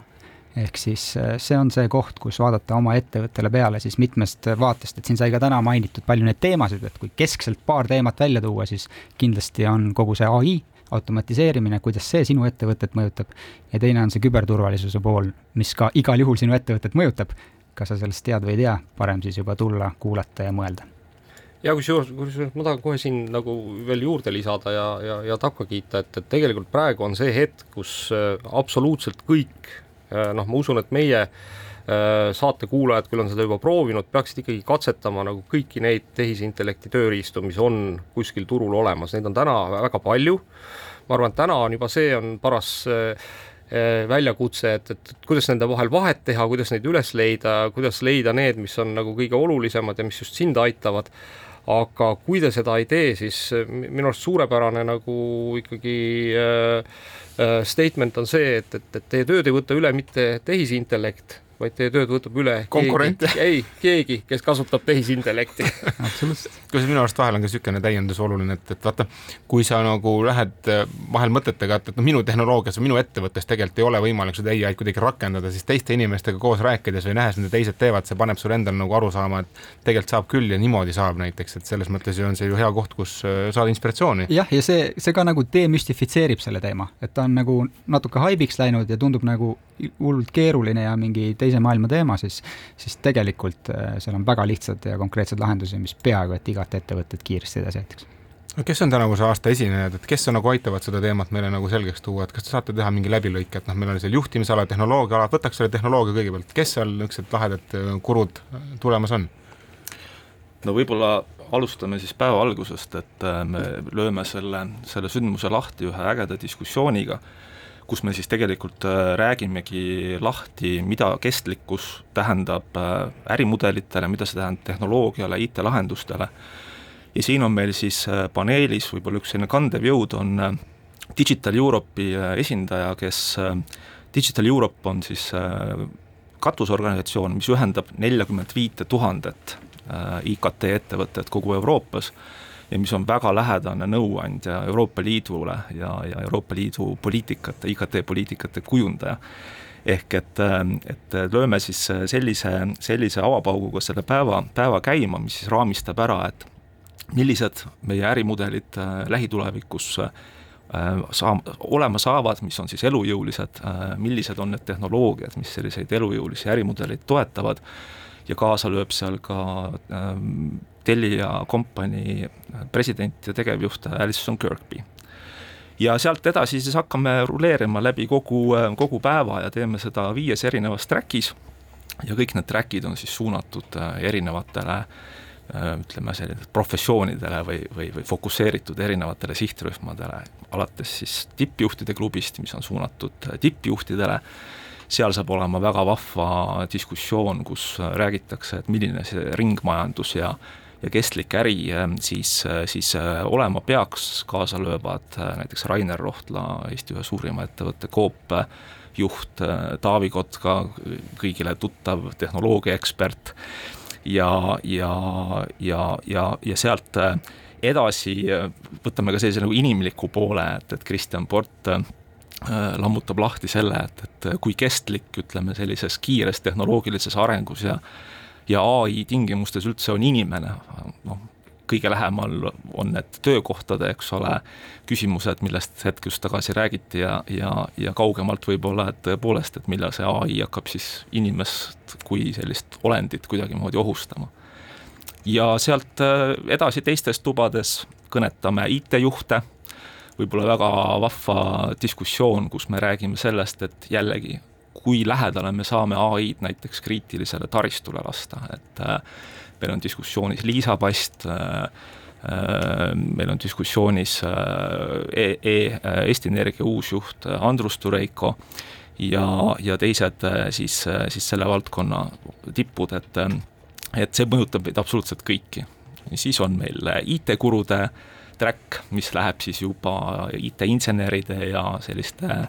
ehk siis äh, see on see koht, kus vaadata oma ettevõttele peale siis mitmest vaatest, et siin sai ka täna mainitud palju neid teemasid, et kui keskselt paar teemat välja tuua, siis kindlasti on kogu see ai, automatiseerimine, kuidas see sinu ettevõtet mõjutab, ja teine on see küberturvalisuse pool, mis ka igal juhul sinu ettevõtet mõjutab. kas sa sellest tead või ei tea, parem siis juba tulla, kuulata ja mõelda. Ja kusjuures, kusjuures ma tahan kohe siin nagu veel juurde lisada ja, ja, ja takka kiita, et, et tegelikult praegu on see hetk, kus äh, absoluutselt kõik Äh, noh, ma usun, et meie äh, saate kuulajad, küll on seda juba proovinud, peaksid ikkagi katsetama nagu kõiki neid tehisintellekti tööriistu, mis on kuskil turul olemas, neid on täna väga palju. ma arvan, et täna on juba see on paras äh, väljakutse, et, et kuidas nende vahel vahet teha, kuidas neid üles leida, kuidas leida need, mis on nagu kõige olulisemad ja mis just sind aitavad aga kui te seda ei tee, siis minu arust suurepärane nagu ikkagi äh, Äh, statement on see, et, et, et teie tööd ei võta üle mitte tehisintellekt, vaid teie tööd võtab üle konkurent. ei, keegi, kes kasutab tehisintellekti absoluutselt. kusjuures minu arust vahel on ka niisugune täiendus oluline, et, et vaata, kui sa nagu lähed äh, vahel mõtetega, et, et noh, minu tehnoloogias või minu ettevõttes tegelikult ei ole võimalik seda ai-d kuidagi rakendada, siis teiste inimestega koos rääkides või nähes, mida teised teevad, see paneb sul endal nagu aru saama, et tegelikult saab küll ja niimoodi saab näiteks, et selles mõttes ju on see ju hea koht, kus äh, saada inspiratsiooni. jah, ja see, see ka nagu demüstifitseerib selle teema, et ta on nagu natuke haibiks läinud ja tundub nagu hullult keeruline ja mingi teise maailma teema, siis, siis tegelikult äh, seal on väga lihtsad ja konkreetsed lahendusi, mis peaaegu et igat ettevõtet kiiresti edasi aitaks kes on tänavuse aasta esinejad, et kes on nagu aitavad seda teemat meile nagu selgeks tuua, et kas te saate teha mingi läbilõike, et noh, meil on seal juhtimisala, tehnoloogiaala, võtaks selle tehnoloogia kõigepealt, kes seal niisugused lahedad äh, kurud äh, tulemas on? no võib-olla alustame siis päeva algusest, et me lööme selle, selle sündmuse lahti ühe ägeda diskussiooniga kus me siis tegelikult räägimegi lahti, mida kestlikkus tähendab ärimudelitele, mida see tähendab tehnoloogiale, IT-lahendustele, ja siin on meil siis paneelis võib-olla üks selline kandev jõud, on Digital Europe'i esindaja, kes Digital Europe on siis katusorganisatsioon, mis ühendab neljakümmet viite tuhandet IKT ettevõtet kogu Euroopas ja mis on väga lähedane nõuandja Euroopa Liidule ja, ja Euroopa Liidu poliitikate, IKT-poliitikate kujundaja. ehk et, et lööme siis sellise, sellise avapauguga selle päeva, päeva käima, mis siis raamistab ära, et millised meie ärimudelid äh, lähitulevikus äh, saa-, olema saavad, mis on siis elujõulised, äh, millised on need tehnoloogiad, mis selliseid elujõulisi ärimudeleid toetavad ja kaasa lööb seal ka Telia kompanii president ja tegevjuht Alison Kirkby. ja sealt edasi siis hakkame ruleerima läbi kogu, kogu päeva ja teeme seda viies erinevas track'is. Ja kõik need track'id on siis suunatud äh, erinevatele äh, ütleme, sellisele professioonidele või, või, või fokusseeritud erinevatele sihtrühmadele, alates siis tippjuhtide klubist, mis on suunatud äh, tippjuhtidele, seal saab olema väga vahva diskussioon, kus räägitakse, et milline see ringmajandus ja ja kestlik äri siis, siis äh, olema peaks, kaasa löövad äh, näiteks Rainer Rohtla, Eesti ühe suurima ettevõtte Coop juht, äh, Taavi Kotka, kõigile tuttav tehnoloogiaekspert. Ja, ja, ja, ja, ja sealt edasi võtame ka sellise nagu inimliku poole, et, et Kristjan Port lammutab lahti selle, et, et kui kestlik, ütleme, sellises kiires tehnoloogilises arengus ja ja ai tingimustes üldse on inimene, noh, kõige lähemal on need töökohtade, eks ole, küsimused, millest hetk just tagasi räägiti ja, ja, ja kaugemalt võib-olla, et tõepoolest, et millal see ai hakkab siis inimest kui sellist olendit kuidagimoodi ohustama. ja sealt äh, edasi teistes tubades kõnetame IT-juhte, võib-olla väga vahva diskussioon, kus me räägime sellest, et jällegi kui lähedale me saame ai-d näiteks kriitilisele taristule lasta, et äh, meil on diskussioonis Liisa Past äh,, äh meil on diskussioonis e, e, Eesti Energia uus juht Andrus Tureiko ja, ja teised siis, siis selle valdkonna tipud, et et see mõjutab meid absoluutselt kõiki. siis on meil IT-kurude track, mis läheb siis juba IT-inseneride ja selliste äh,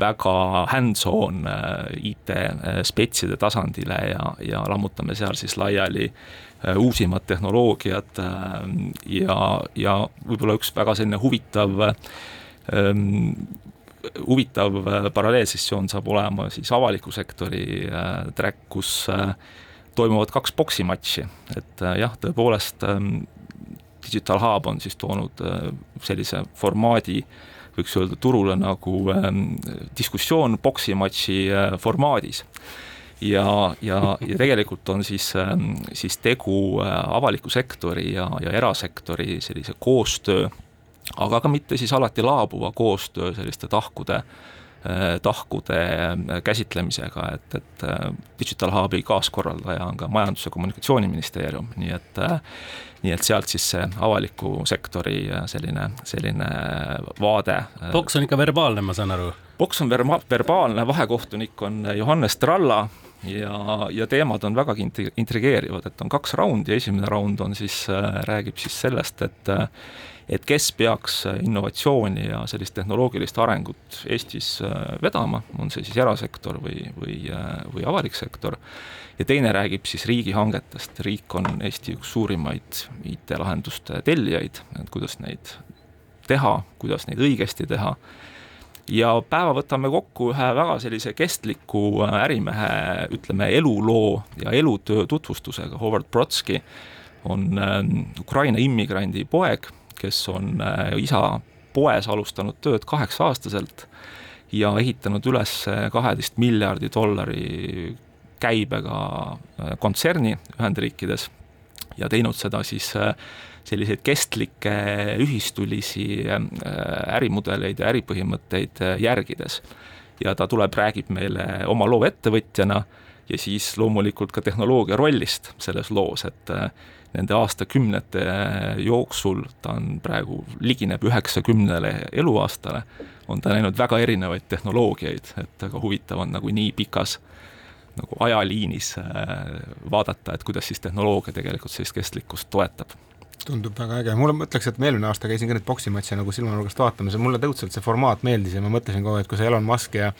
väga hands-on äh, IT-spetside äh, tasandile ja, ja lammutame seal siis laiali äh, uusimad tehnoloogiad ja, ja võib-olla üks väga selline huvitav ähm, huvitav paralleelsessioon saab olema siis avaliku sektori track, kus toimuvad kaks poksimatši, et jah, tõepoolest ähm, Digital Hub on siis toonud sellise formaadi äh, võiks öelda, turule nagu ähm, diskussioon poksimatši äh, formaadis. Ja, ja, ja tegelikult on siis, ähm, siis tegu äh, avaliku sektori ja, ja erasektori sellise koostöö, aga ka mitte siis alati laabuva koostöö selliste tahkude äh, tahkude käsitlemisega, et, et Digital Hubi kaaskorraldaja on ka Majandus- ja Kommunikatsiooniministeerium, nii et nii et sealt siis see avaliku sektori selline, selline vaade. boks on ikka verbaalne, ma saan aru? boks on verba-, verbaalne, vahekohtunik on Johannes Tralla ja, ja teemad on vägagi intrigeerivad, et on kaks raundi, esimene raund on siis, räägib siis sellest, et et kes peaks innovatsiooni ja sellist tehnoloogilist arengut Eestis vedama, on see siis erasektor või, või, või avalik sektor. Ja teine räägib siis riigihangetest, riik on Eesti üks suurimaid IT-lahenduste tellijaid, et kuidas neid teha, kuidas neid õigesti teha, ja päeva võtame kokku ühe väga sellise kestliku äh, ärimehe, ütleme, eluloo ja elutöö tutvustusega, Howard Brodsky on äh, Ukraina immigrandi poeg, kes on äh, isa poes alustanud tööd kaheksa-aastaselt ja ehitanud üles kaheteist miljardi dollari käibega äh, kontserni Ühendriikides ja teinud seda siis äh, selliseid kestlikke ühistulisi äh, ärimudeleid ja äripõhimõtteid järgides. ja ta tuleb, räägib meile oma loo ettevõtjana ja siis loomulikult ka tehnoloogia rollist selles loos, et äh, nende aastakümnete jooksul, ta on praegu, ligineb üheksakümnele eluaastale, on ta näinud väga erinevaid tehnoloogiaid, et väga huvitav on nagu nii pikas nagu ajaliinis vaadata, et kuidas siis tehnoloogia tegelikult sellist kestlikkust toetab. Tundub väga äge, mulle mõtleks, et ma eelmine aasta käisin ka neid poksimatše nagu silmanurgast vaatamas ja mulle õudselt see formaat meeldis ja ma mõtlesin kogu aeg, et kui see Elon Musk ja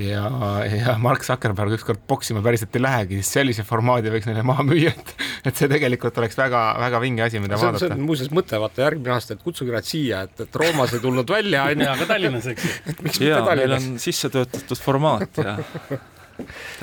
ja, ja Mark Zuckerberg ükskord poksima päriselt ei lähegi, siis sellise formaadi võiks neile maha müüa, et et see tegelikult oleks väga, väga vinge asi, mida see on, vaadata. see on muuseas mõte, vaata järgmine aasta, et kutsuge nad siia, et, et Roomas ei tulnud välja, on ju. aga Tallinnas, eks ju. et miks mitte Tallinnas. meil on sisse töötatud formaat ja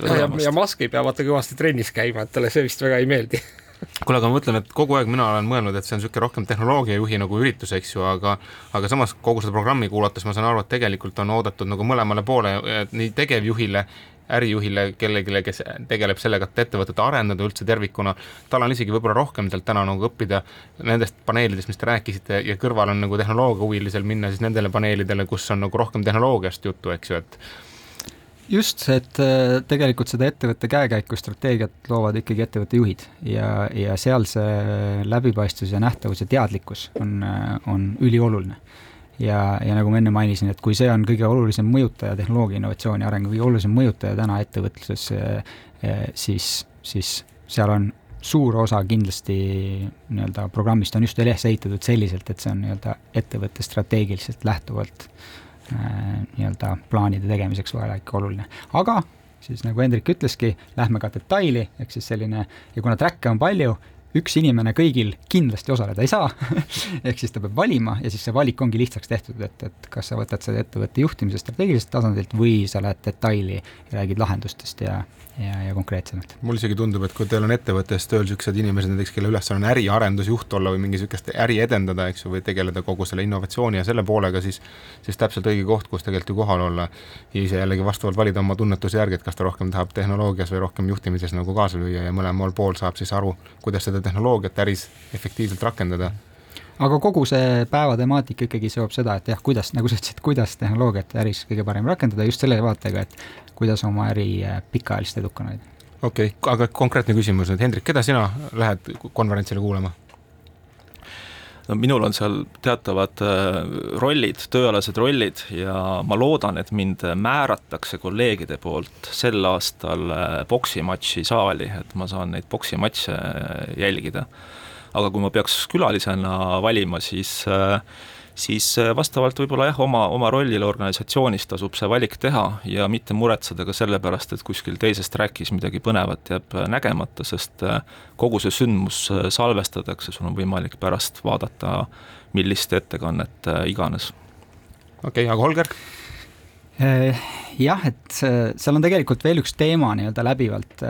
ja, ja Musk ei pea vaata kõvasti trennis käima, et talle see vist väga ei meeldi kuule, aga ma mõtlen, et kogu aeg mina olen mõelnud, et see on niisugune rohkem tehnoloogiajuhi nagu üritus, eks ju, aga aga samas kogu seda programmi kuulates ma saan aru, et tegelikult on oodatud nagu mõlemale poole, nii tegevjuhile, ärijuhile, kellelegi, kes tegeleb sellega, et ettevõtet arendada üldse tervikuna, tal on isegi võib-olla rohkem sealt täna nagu õppida nendest paneelidest, mis te rääkisite ja kõrval on nagu tehnoloogiahuvilisel minna siis nendele paneelidele, kus on nagu rohkem tehnoloogiast juttu, eks ju, et just, et äh, tegelikult seda ettevõtte käekäiku, strateegiat loovad ikkagi ettevõtte juhid ja, ja seal see läbipaistvus ja nähtavus ja teadlikkus on, äh, on ülioluline. ja, ja nagu ma enne mainisin, et kui see on kõige olulisem mõjutaja tehnoloogia innovatsiooni arengu, kõige olulisem mõjutaja täna ettevõtluses, äh, siis, siis seal on suur osa kindlasti nii-öelda programmist on just üles ehitatud selliselt, et see on nii-öelda ettevõtte strateegiliselt lähtuvalt äh, nii-öelda plaanide tegemiseks vajalik, oluline. aga siis nagu Hendrik ütleski, lähme ka detaili, ehk siis selline, ja kuna track'e on palju, üks inimene kõigil kindlasti osaleda ei saa ehk siis ta peab valima ja siis see valik ongi lihtsaks tehtud, et, et kas sa võtad selle ettevõtte juhtimise strateegiliselt tasandilt või sa lähed detaili ja räägid lahendustest ja, ja, ja konkreetsemalt. mulle isegi tundub, et kui teil on ettevõttes tööl niisugused inimesed näiteks, kelle ülesanne on äriarendusjuht olla või mingi niisugust äri edendada, eks ju, või tegeleda kogu selle innovatsiooni ja selle poolega, siis siis täpselt õige koht, kus tegelikult ju kohal olla ja ise jällegi vastavalt valida oma tunnetuse järgi, et kas ta rohkem tahab tehnoloogias või rohkem juhtimises nagu kaasa lüüa ja mõlemal pool saab siis aru, kuidas seda tehnoloogiat äris efektiivselt rakendada aga kogu see päeva temaatika ikkagi seob seda, et jah, kuidas, nagu sa ütlesid, kuidas tehnoloogiat äris kõige parem rakendada just selle vaatega, et kuidas oma äri äh, pikaajalist edukana hoida. okei okay,, aga konkreetne küsimus nüüd, Hendrik, keda sina lähed konverentsile kuulama? No minul on seal teatavad äh, rollid, tööalased rollid ja ma loodan, et mind määratakse kolleegide poolt sel aastal poksimatši äh, saali, et ma saan neid poksimatše jälgida. Aga kui ma peaks külalisena valima, siis siis vastavalt võib-olla jah, oma, oma rollile organisatsioonis tasub see valik teha ja mitte muretseda ka selle pärast, et kuskil teises track'is midagi põnevat jääb nägemata, sest kogu see sündmus salvestatakse, sul on võimalik pärast vaadata, millist ettekannet iganes. okei okay,, aga Holger? jah, et seal on tegelikult veel üks teema nii-öelda läbivalt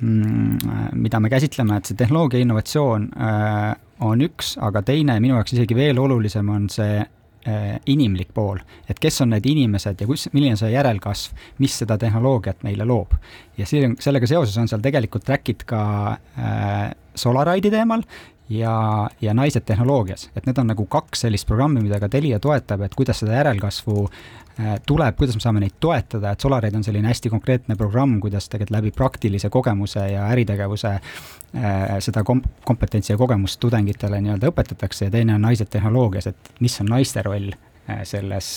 mida me käsitleme, et see tehnoloogia innovatsioon äh, on üks, aga teine, minu jaoks isegi veel olulisem on see äh, inimlik pool, et kes on need inimesed ja kus, milline see järelkasv, mis seda tehnoloogiat meile loob. ja see, sellega seoses on seal tegelikult track'id ka äh, Solaride'i teemal ja, ja Naised tehnoloogias, et need on nagu kaks sellist programmi, mida ka Telia toetab, et kuidas seda järelkasvu äh, tuleb, kuidas me saame neid toetada, et Solaride on selline hästi konkreetne programm, kuidas tegelikult läbi praktilise kogemuse ja äritegevuse äh, seda kom-, kompetentsi ja kogemust tudengitele nii-öelda õpetatakse ja teine on Naised tehnoloogias, et mis on naiste roll äh, selles,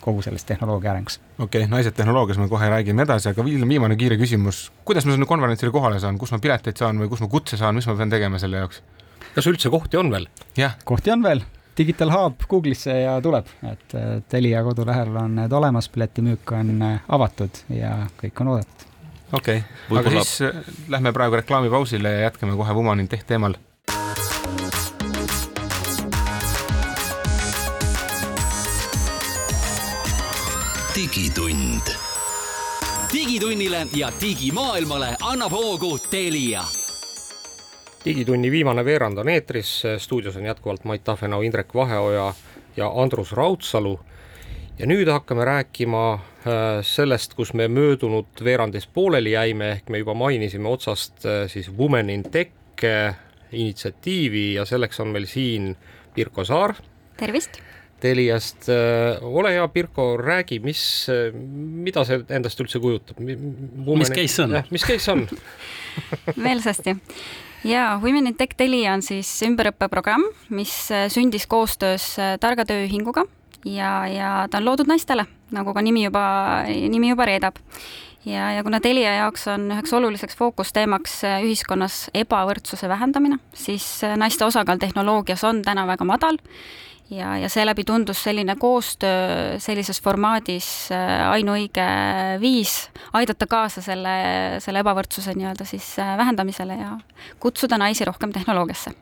kogu selles tehnoloogia arengus. okei okay,, naised tehnoloogias me kohe räägime edasi, aga viimane kiire küsimus, kuidas ma sinna konverentsile kohale saan, kus ma pileteid saan või kus ma kutse saan, mis ma pean tegema selle jaoks? kas üldse kohti on veel? jah. kohti on veel, Digital Hub Google'isse ja tuleb, et Telia kodulehel on need olemas, piletimüük on äh, avatud ja kõik on oodatud. okei okay., aga siis äh, lähme praegu reklaamipausile ja jätkame kohe Woman in Tech teemal digitund. digitunnile ja digimaailmale annab hoogu Telia digitunni viimane veerand on eetris, stuudios on jätkuvalt Mait Tafenau, Indrek Vaheoja ja Andrus Raudsalu. ja nüüd hakkame rääkima äh, sellest, kus me möödunud veerandis pooleli jäime, ehk me juba mainisime otsast äh, siis Women in Tech äh, initsiatiivi ja selleks on meil siin Pirko Saar. tervist! Teliast. ole hea, Pirko, räägi, mis, mida see endast üldse kujutab? mis case on? mis case on meelsasti jaa, Women in Tech Telia on siis ümberõppeprogramm, mis sündis koostöös Targa Tööühinguga ja, ja ta on loodud naistele, nagu ka nimi juba, nimi juba reedab. Ja, ja kuna Telia jaoks on üheks oluliseks fookusteemaks ühiskonnas ebavõrdsuse vähendamine, siis naiste osakaal tehnoloogias on täna väga madal ja, ja seeläbi tundus selline koostöö sellises formaadis äh, ainuõige viis aidata kaasa selle, selle ebavõrdsuse nii-öelda siis äh, vähendamisele ja kutsuda naisi rohkem tehnoloogiasse.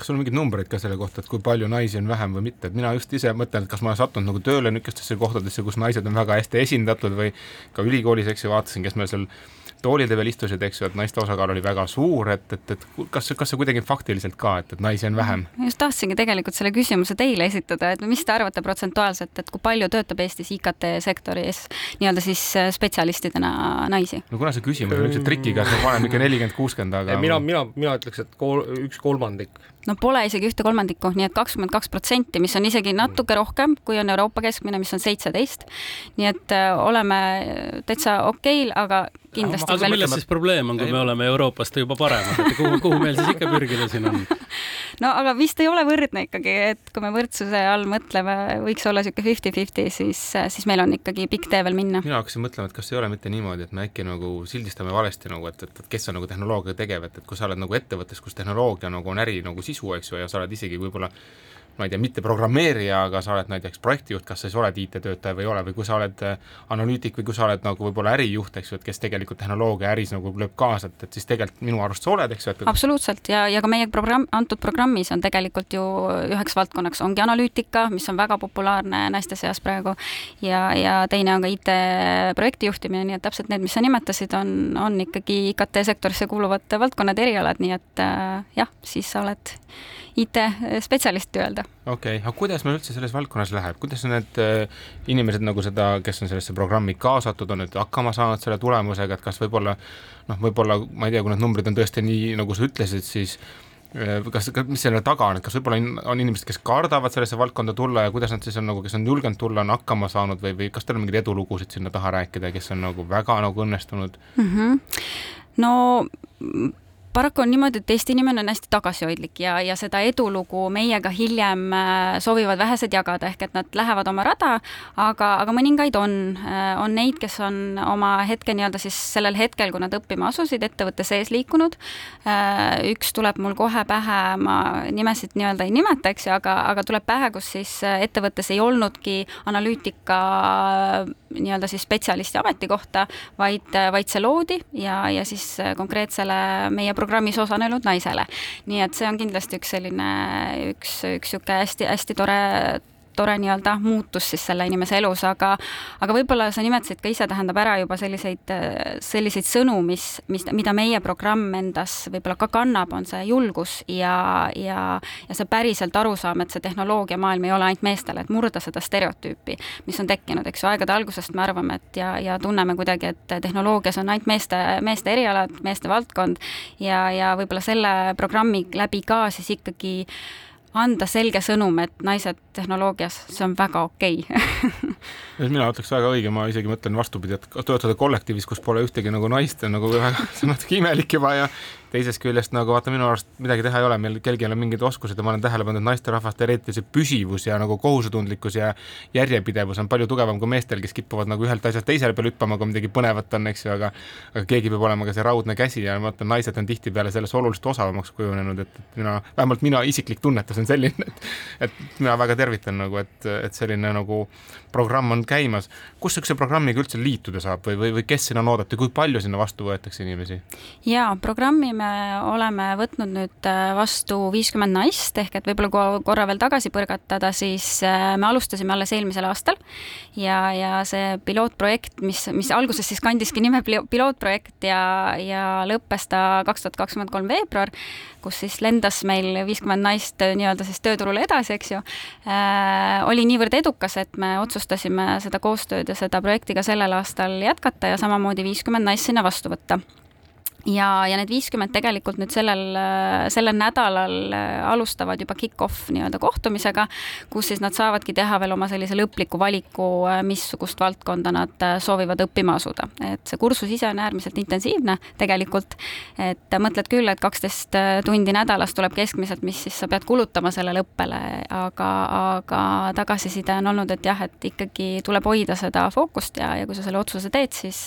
Kas sul on mingeid numbreid ka selle kohta, et kui palju naisi on vähem või mitte, et mina just ise mõtlen, et kas ma olen sattunud nagu tööle niisugustesse kohtadesse, kus naised on väga hästi esindatud või ka ülikoolis, eks ju, vaatasin, kes meil seal toolide peal istusid, eks ju, et naiste osakaal oli väga suur, et, et, et kas, kas see kuidagi faktiliselt ka, et, et naisi on vähem? just tahtsingi tegelikult selle küsimuse teile esitada, et mis te arvate protsentuaalselt, et kui palju töötab Eestis IKT sektoris nii-öelda siis äh, spetsialistidena naisi? no kuna see küsimus on niisuguse trikiga, et ma panen ikka nelikümmend, kuuskümmend, aga mina, mina, mina ütleks, et kool, üks kolmandik. No pole isegi ühte kolmandikku, nii et kakskümmend kaks protsenti, mis on isegi natuke rohkem, kui on Euroopa keskmine, mis on seitseteist. nii et äh, oleme täitsa okeil, aga kindlasti. aga milles siis probleem on, kui me oleme Euroopast juba paremad, et kuhu, kuhu meil siis ikka pürgida siin on? no aga vist ei ole võrdne ikkagi, et kui me võrdsuse all mõtleme, võiks olla niisugune fifty-fifty, siis, siis meil on ikkagi pikk tee veel minna. mina hakkasin mõtlema, et kas ei ole mitte niimoodi, et me äkki nagu sildistame valesti nagu, et, et, et kes on nagu tehnoloogiaga tegev, et, et kui sa oled nagu ettevõttes, kus tehnoloogia nagu on äri nagu sisu, eks ju, ja sa oled isegi võib-olla ma ei tea, mitte programmeerija, aga sa oled näiteks projektijuht, kas sa siis oled IT-töötaja või ei ole või kui sa oled äh, analüütik või kui sa oled nagu võib-olla ärijuht, eks ju, et kes tegelikult tehnoloogia äris nagu lööb kaasa, et, et siis tegelikult minu arust sa oled, eks ju, et absoluutselt ja, ja ka meie programm, antud programmis on tegelikult ju üheks valdkonnaks ongi analüütika, mis on väga populaarne naiste seas praegu ja, ja teine on ka IT projekti juhtimine, nii et täpselt need, mis sa nimetasid, on, on ikkagi IKT sektorisse kuuluvad valdkonnad, erialad, nii et äh, jah, siis sa oled IT-spetsialist öelda. okei okay., aga kuidas meil üldse selles valdkonnas läheb, kuidas need äh, inimesed nagu seda, kes on sellesse programmi kaasatud, on nüüd hakkama saanud selle tulemusega, et kas võib-olla noh, võib-olla ma ei tea, kui need numbrid on tõesti nii, nagu sa ütlesid, siis äh, kas, mis selle taga on, et kas võib-olla on, on inimesed, kes kardavad sellesse valdkonda tulla ja kuidas nad siis on nagu, kes on julgenud tulla, on hakkama saanud või, või kas teil on mingeid edulugusid sinna taha rääkida, kes on nagu väga nagu õnnestunud mm? -hmm. no paraku on niimoodi, et Eesti inimene on hästi tagasihoidlik ja, ja seda edulugu meiega hiljem äh, soovivad vähesed jagada, ehk et nad lähevad oma rada, aga, aga mõningaid on. Äh, on neid, kes on oma hetke nii-öelda siis sellel hetkel, kui nad õppima asusid, ettevõtte sees liikunud. Äh, üks tuleb mul kohe pähe, ma nimesid nii-öelda ei nimeta, eks ju, aga, aga tuleb pähe, kus siis ettevõttes ei olnudki analüütika nii-öelda siis spetsialisti ametikohta, vaid, vaid see loodi ja, ja siis konkreetsele meie programmis osalenud naisele. nii et see on kindlasti üks selline, üks, üks niisugune hästi-hästi tore, tore nii-öelda muutus siis selle inimese elus, aga aga võib-olla sa nimetasid ka ise, tähendab ära juba selliseid, selliseid sõnu, mis, mis, mida meie programm endas võib-olla ka kannab, on see julgus ja, ja, ja see päriselt arusaam, et see tehnoloogiamaailm ei ole ainult meestele, et murda seda stereotüüpi, mis on tekkinud, eks ju, aegade algusest me arvame, et ja, ja tunneme kuidagi, et tehnoloogias on ainult meeste, meeste erialad, meeste valdkond ja, ja võib-olla selle programmi läbi ka siis ikkagi anda selge sõnum, et naised tehnoloogias, see on väga okei okay. mina ütleks väga õige, ma isegi mõtlen vastupidi, et töötada kollektiivis, kus pole ühtegi nagu naist, on nagu väga, see on natuke imelik juba ja teisest küljest nagu vaata, minu arust midagi teha ei ole, meil kellelgi ei ole mingid oskused ja ma olen tähele pannud, et naisterahvaste eriti see püsivus ja nagu kohusetundlikkus ja järjepidevus on palju tugevam kui meestel, kes kipuvad nagu ühelt asjalt teisele peale hüppama, kui midagi põnevat on, eks ju, aga aga keegi peab olema ka see raudne käsi ja mõtlen, naised on tihtipeale selles oluliselt osavamaks kujunenud, et, et mina, vähemalt mina isiklik tunnetus on selline, et et mina väga tervitan nagu, et, et selline nagu programm on käimas. kus niisuguse programmiga üldse liituda saab või, või, või kes sinna on oodata, kui palju sinna vastu võetakse inimesi? jaa, programmi me oleme võtnud nüüd äh, vastu viiskümmend naist, ehk et võib-olla kui korra veel tagasi põrgatada, siis äh, me alustasime alles eelmisel aastal ja, ja see pilootprojekt, mis, mis alguses siis kandiski nime pilootprojekt ja, ja lõppes ta kaks tuhat kakskümmend kolm veebruar, kus siis lendas meil viiskümmend naist äh, nii-öelda siis tööturule edasi, eks ju äh,, oli niivõrd edukas, et me otsustasime seda koostööd ja seda projekti ka sellel aastal jätkata ja samamoodi viiskümmend naist sinna vastu võtta ja, ja need viiskümmend tegelikult nüüd sellel, sellel nädalal alustavad juba kick-off nii-öelda kohtumisega, kus siis nad saavadki teha veel oma sellise lõpliku valiku, missugust valdkonda nad soovivad õppima asuda. et see kursus ise on äärmiselt intensiivne tegelikult, et mõtled küll, et kaksteist tundi nädalas tuleb keskmiselt, mis siis sa pead kulutama sellele õppele, aga, aga tagasiside on olnud, et jah, et ikkagi tuleb hoida seda fookust ja, ja kui sa selle otsuse teed, siis,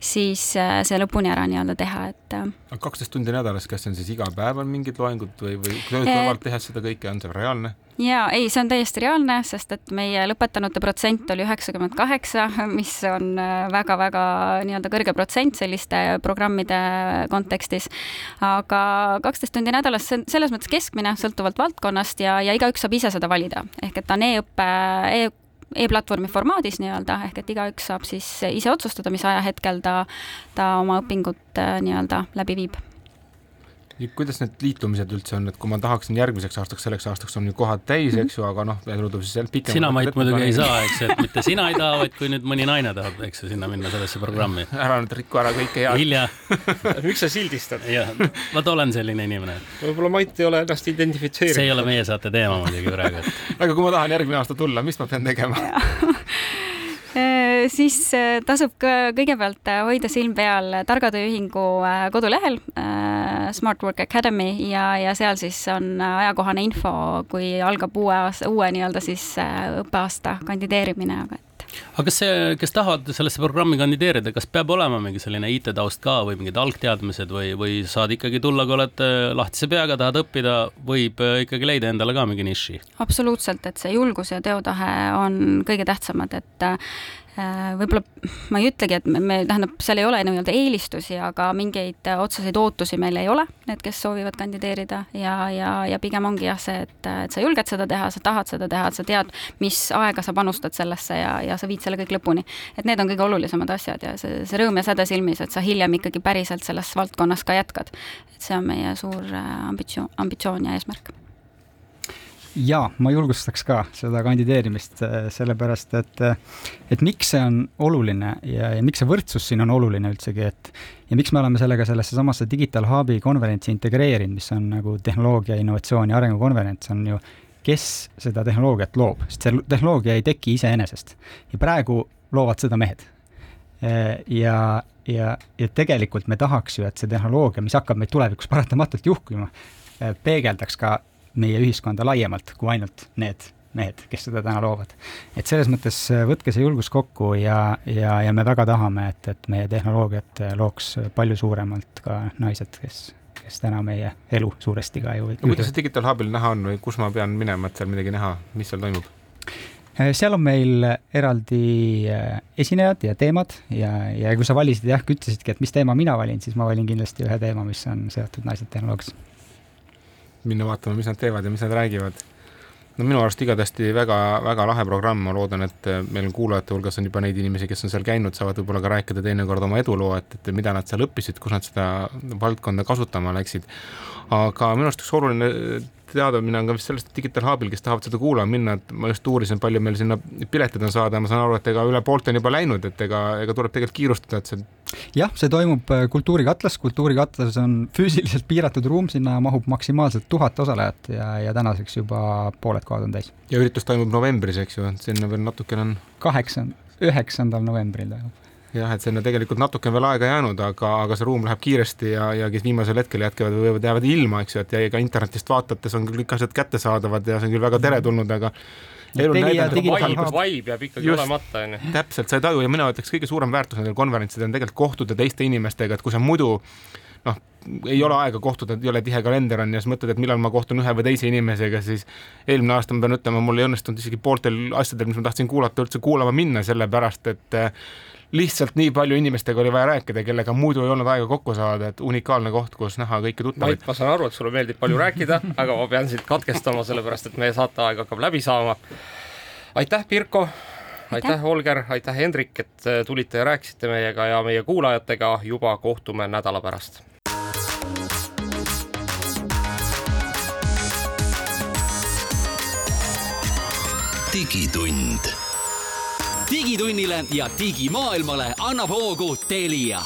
siis see lõpuni ära nii-öelda teha et. Äh, kaksteist tundi nädalas, kas see on siis iga päev on mingid loengud või, või kõrvalt tehes seda kõike, on see reaalne? ja ei, see on täiesti reaalne, sest et meie lõpetanute protsent oli üheksakümmend kaheksa, mis on väga-väga äh, nii-öelda kõrge protsent selliste programmide kontekstis. aga kaksteist tundi nädalas, see on selles mõttes keskmine, sõltuvalt valdkonnast ja, ja igaüks saab ise seda valida, ehk et on e-õppe e, e-platvormi formaadis nii-öelda, ehk et igaüks saab siis ise otsustada, mis ajahetkel ta, ta oma õpingut äh, nii-öelda läbi viib kuidas need liitumised üldse on, et kui ma tahaksin järgmiseks aastaks, selleks aastaks on ju kohad täis, eks ju, aga noh, tundub siis sealt pikem. sina, Mait, muidugi ei saa, eks et mitte sina ei taha, vaid kui nüüd mõni naine tahab, eks ju, sinna minna sellesse programmi. ära nüüd riku ära kõike head. hilja miks sa sildistad? jah, vot olen selline inimene. võib-olla Mait ei ole ennast identifitseerinud. see ei ole meie saate teema muidugi praegu, et. aga kui ma tahan järgmine aasta tulla, mis ma pean tegema siis äh, tasub kõigepealt äh, hoida silm peal Targa Tööühingu kodulehel Smart Work Academy ja, ja seal siis on ajakohane info, kui algab uue aasta, uue nii-öelda siis õppeaasta kandideerimine, aga aga kas see, kes tahavad sellesse programmi kandideerida, kas peab olema mingi selline IT-taust ka või mingid algteadmised või, või saad ikkagi tulla, kui oled lahtise peaga, tahad õppida, võib ikkagi leida endale ka mingi niši? absoluutselt, et see julgus ja teotahe on kõige tähtsamad, et Äh, võib-olla ma ei ütlegi, et me, me, tähendab, seal ei ole nii-öelda eelistusi, aga mingeid otseseid ootusi meil ei ole, need, kes soovivad kandideerida ja, ja, ja pigem ongi jah see, et, et sa julged seda teha, sa tahad seda teha, et sa tead, mis aega sa panustad sellesse ja, ja sa viid selle kõik lõpuni. et need on kõige olulisemad asjad ja see, see rõõm ja säde silmis, et sa hiljem ikkagi päriselt selles valdkonnas ka jätkad. et see on meie suur äh, ambitsioon, ambitsioon ja eesmärk jaa, ma julgustaks ka seda kandideerimist, äh, sellepärast et, äh, et miks see on oluline ja, ja miks see võrdsus siin on oluline üldsegi, et ja miks me oleme sellega sellesse samasse Digital Hubi konverentsi integreerinud, mis on nagu tehnoloogia, innovatsiooni, arengukonverents, on ju, kes seda tehnoloogiat loob, sest see tehnoloogia ei teki iseenesest. ja praegu loovad seda mehed. Äh, ja, ja, ja tegelikult me tahaks ju, et see tehnoloogia, mis hakkab meid tulevikus paratamatult juhkima, peegeldaks ka meie ühiskonda laiemalt kui ainult need mehed, kes seda täna loovad. et selles mõttes äh, võtke see julgus kokku ja, ja, ja me väga tahame, et, et meie tehnoloogiat äh, looks palju suuremalt ka naised, kes, kes täna meie elu suuresti ka ju kuidas see Digital Hubil näha on või kus ma pean minema, et seal midagi näha, mis seal toimub? Äh, seal on meil eraldi esinejad ja teemad ja, ja kui sa valisid jah, ütlesidki, et mis teema mina valin, siis ma valin kindlasti ühe teema, mis on seotud naised tehnoloogias minna vaatama, mis nad teevad ja mis nad räägivad. no minu arust igatahes väga, väga lahe programm, ma loodan, et meil kuulajate hulgas on juba neid inimesi, kes on seal käinud, saavad võib-olla ka rääkida teinekord oma eduloo, et, et mida nad seal õppisid, kus nad seda valdkonda kasutama läksid. aga minu arust üks oluline teadmine on ka vist sellest Digital Hubil, kes tahavad seda kuulama minna, et ma just uurisin, palju meil sinna piletid on saada ma saan aru, et ega üle poolte on juba läinud, et ega, ega tuleb tegelikult kiirustada, et see jah, see toimub äh, Kultuurikatlas, Kultuurikatlas on füüsiliselt piiratud ruum, sinna mahub maksimaalselt tuhat osalejat ja, ja tänaseks juba pooled kohad on täis. ja üritus toimub novembris, eks ju, sinna veel natukene on? kaheksandal, üheksandal novembril toimub jah, et sinna tegelikult natuke on veel aega jäänud, aga, aga see ruum läheb kiiresti ja, ja kes viimasel hetkel jätkavad, võivad jäävad ilma, eks ju, et ja ka internetist vaadates on küll kõik asjad kättesaadavad ja see on küll väga teretulnud, aga vibe jääb ikkagi Just, olemata, onju. täpselt, sa ei taju ja mina ütleks, kõige suurem väärtus nendel konverentsidel on tegelikult kohtuda teiste inimestega, et kui sa muidu noh, ei ole aega kohtuda, ei ole tihe kalender on ja siis mõtled, et millal ma kohtun ühe või teise inimesega, siis eelmine aasta ma pean ütlema, mul ei õnnestunud isegi pooltel asjadel, mis ma tahtsin kuulata, üldse kuulama minna, sellepärast et lihtsalt nii palju inimestega oli vaja rääkida, kellega muidu ei olnud aega kokku saada, et unikaalne koht, kus näha kõiki tuttavaid. Ma saan aru, et sulle meeldib palju rääkida, aga ma pean sind katkestama, sellepärast et meie saateaeg hakkab läbi saama. aitäh, Pirko aitäh, Holger, aitäh, Hendrik, et äh, tulite ja rääkisite meiega ja meie kuulajatega juba kohtume nädala pärast. digitund digitunnile ja digimaailmale annab hoogu Telia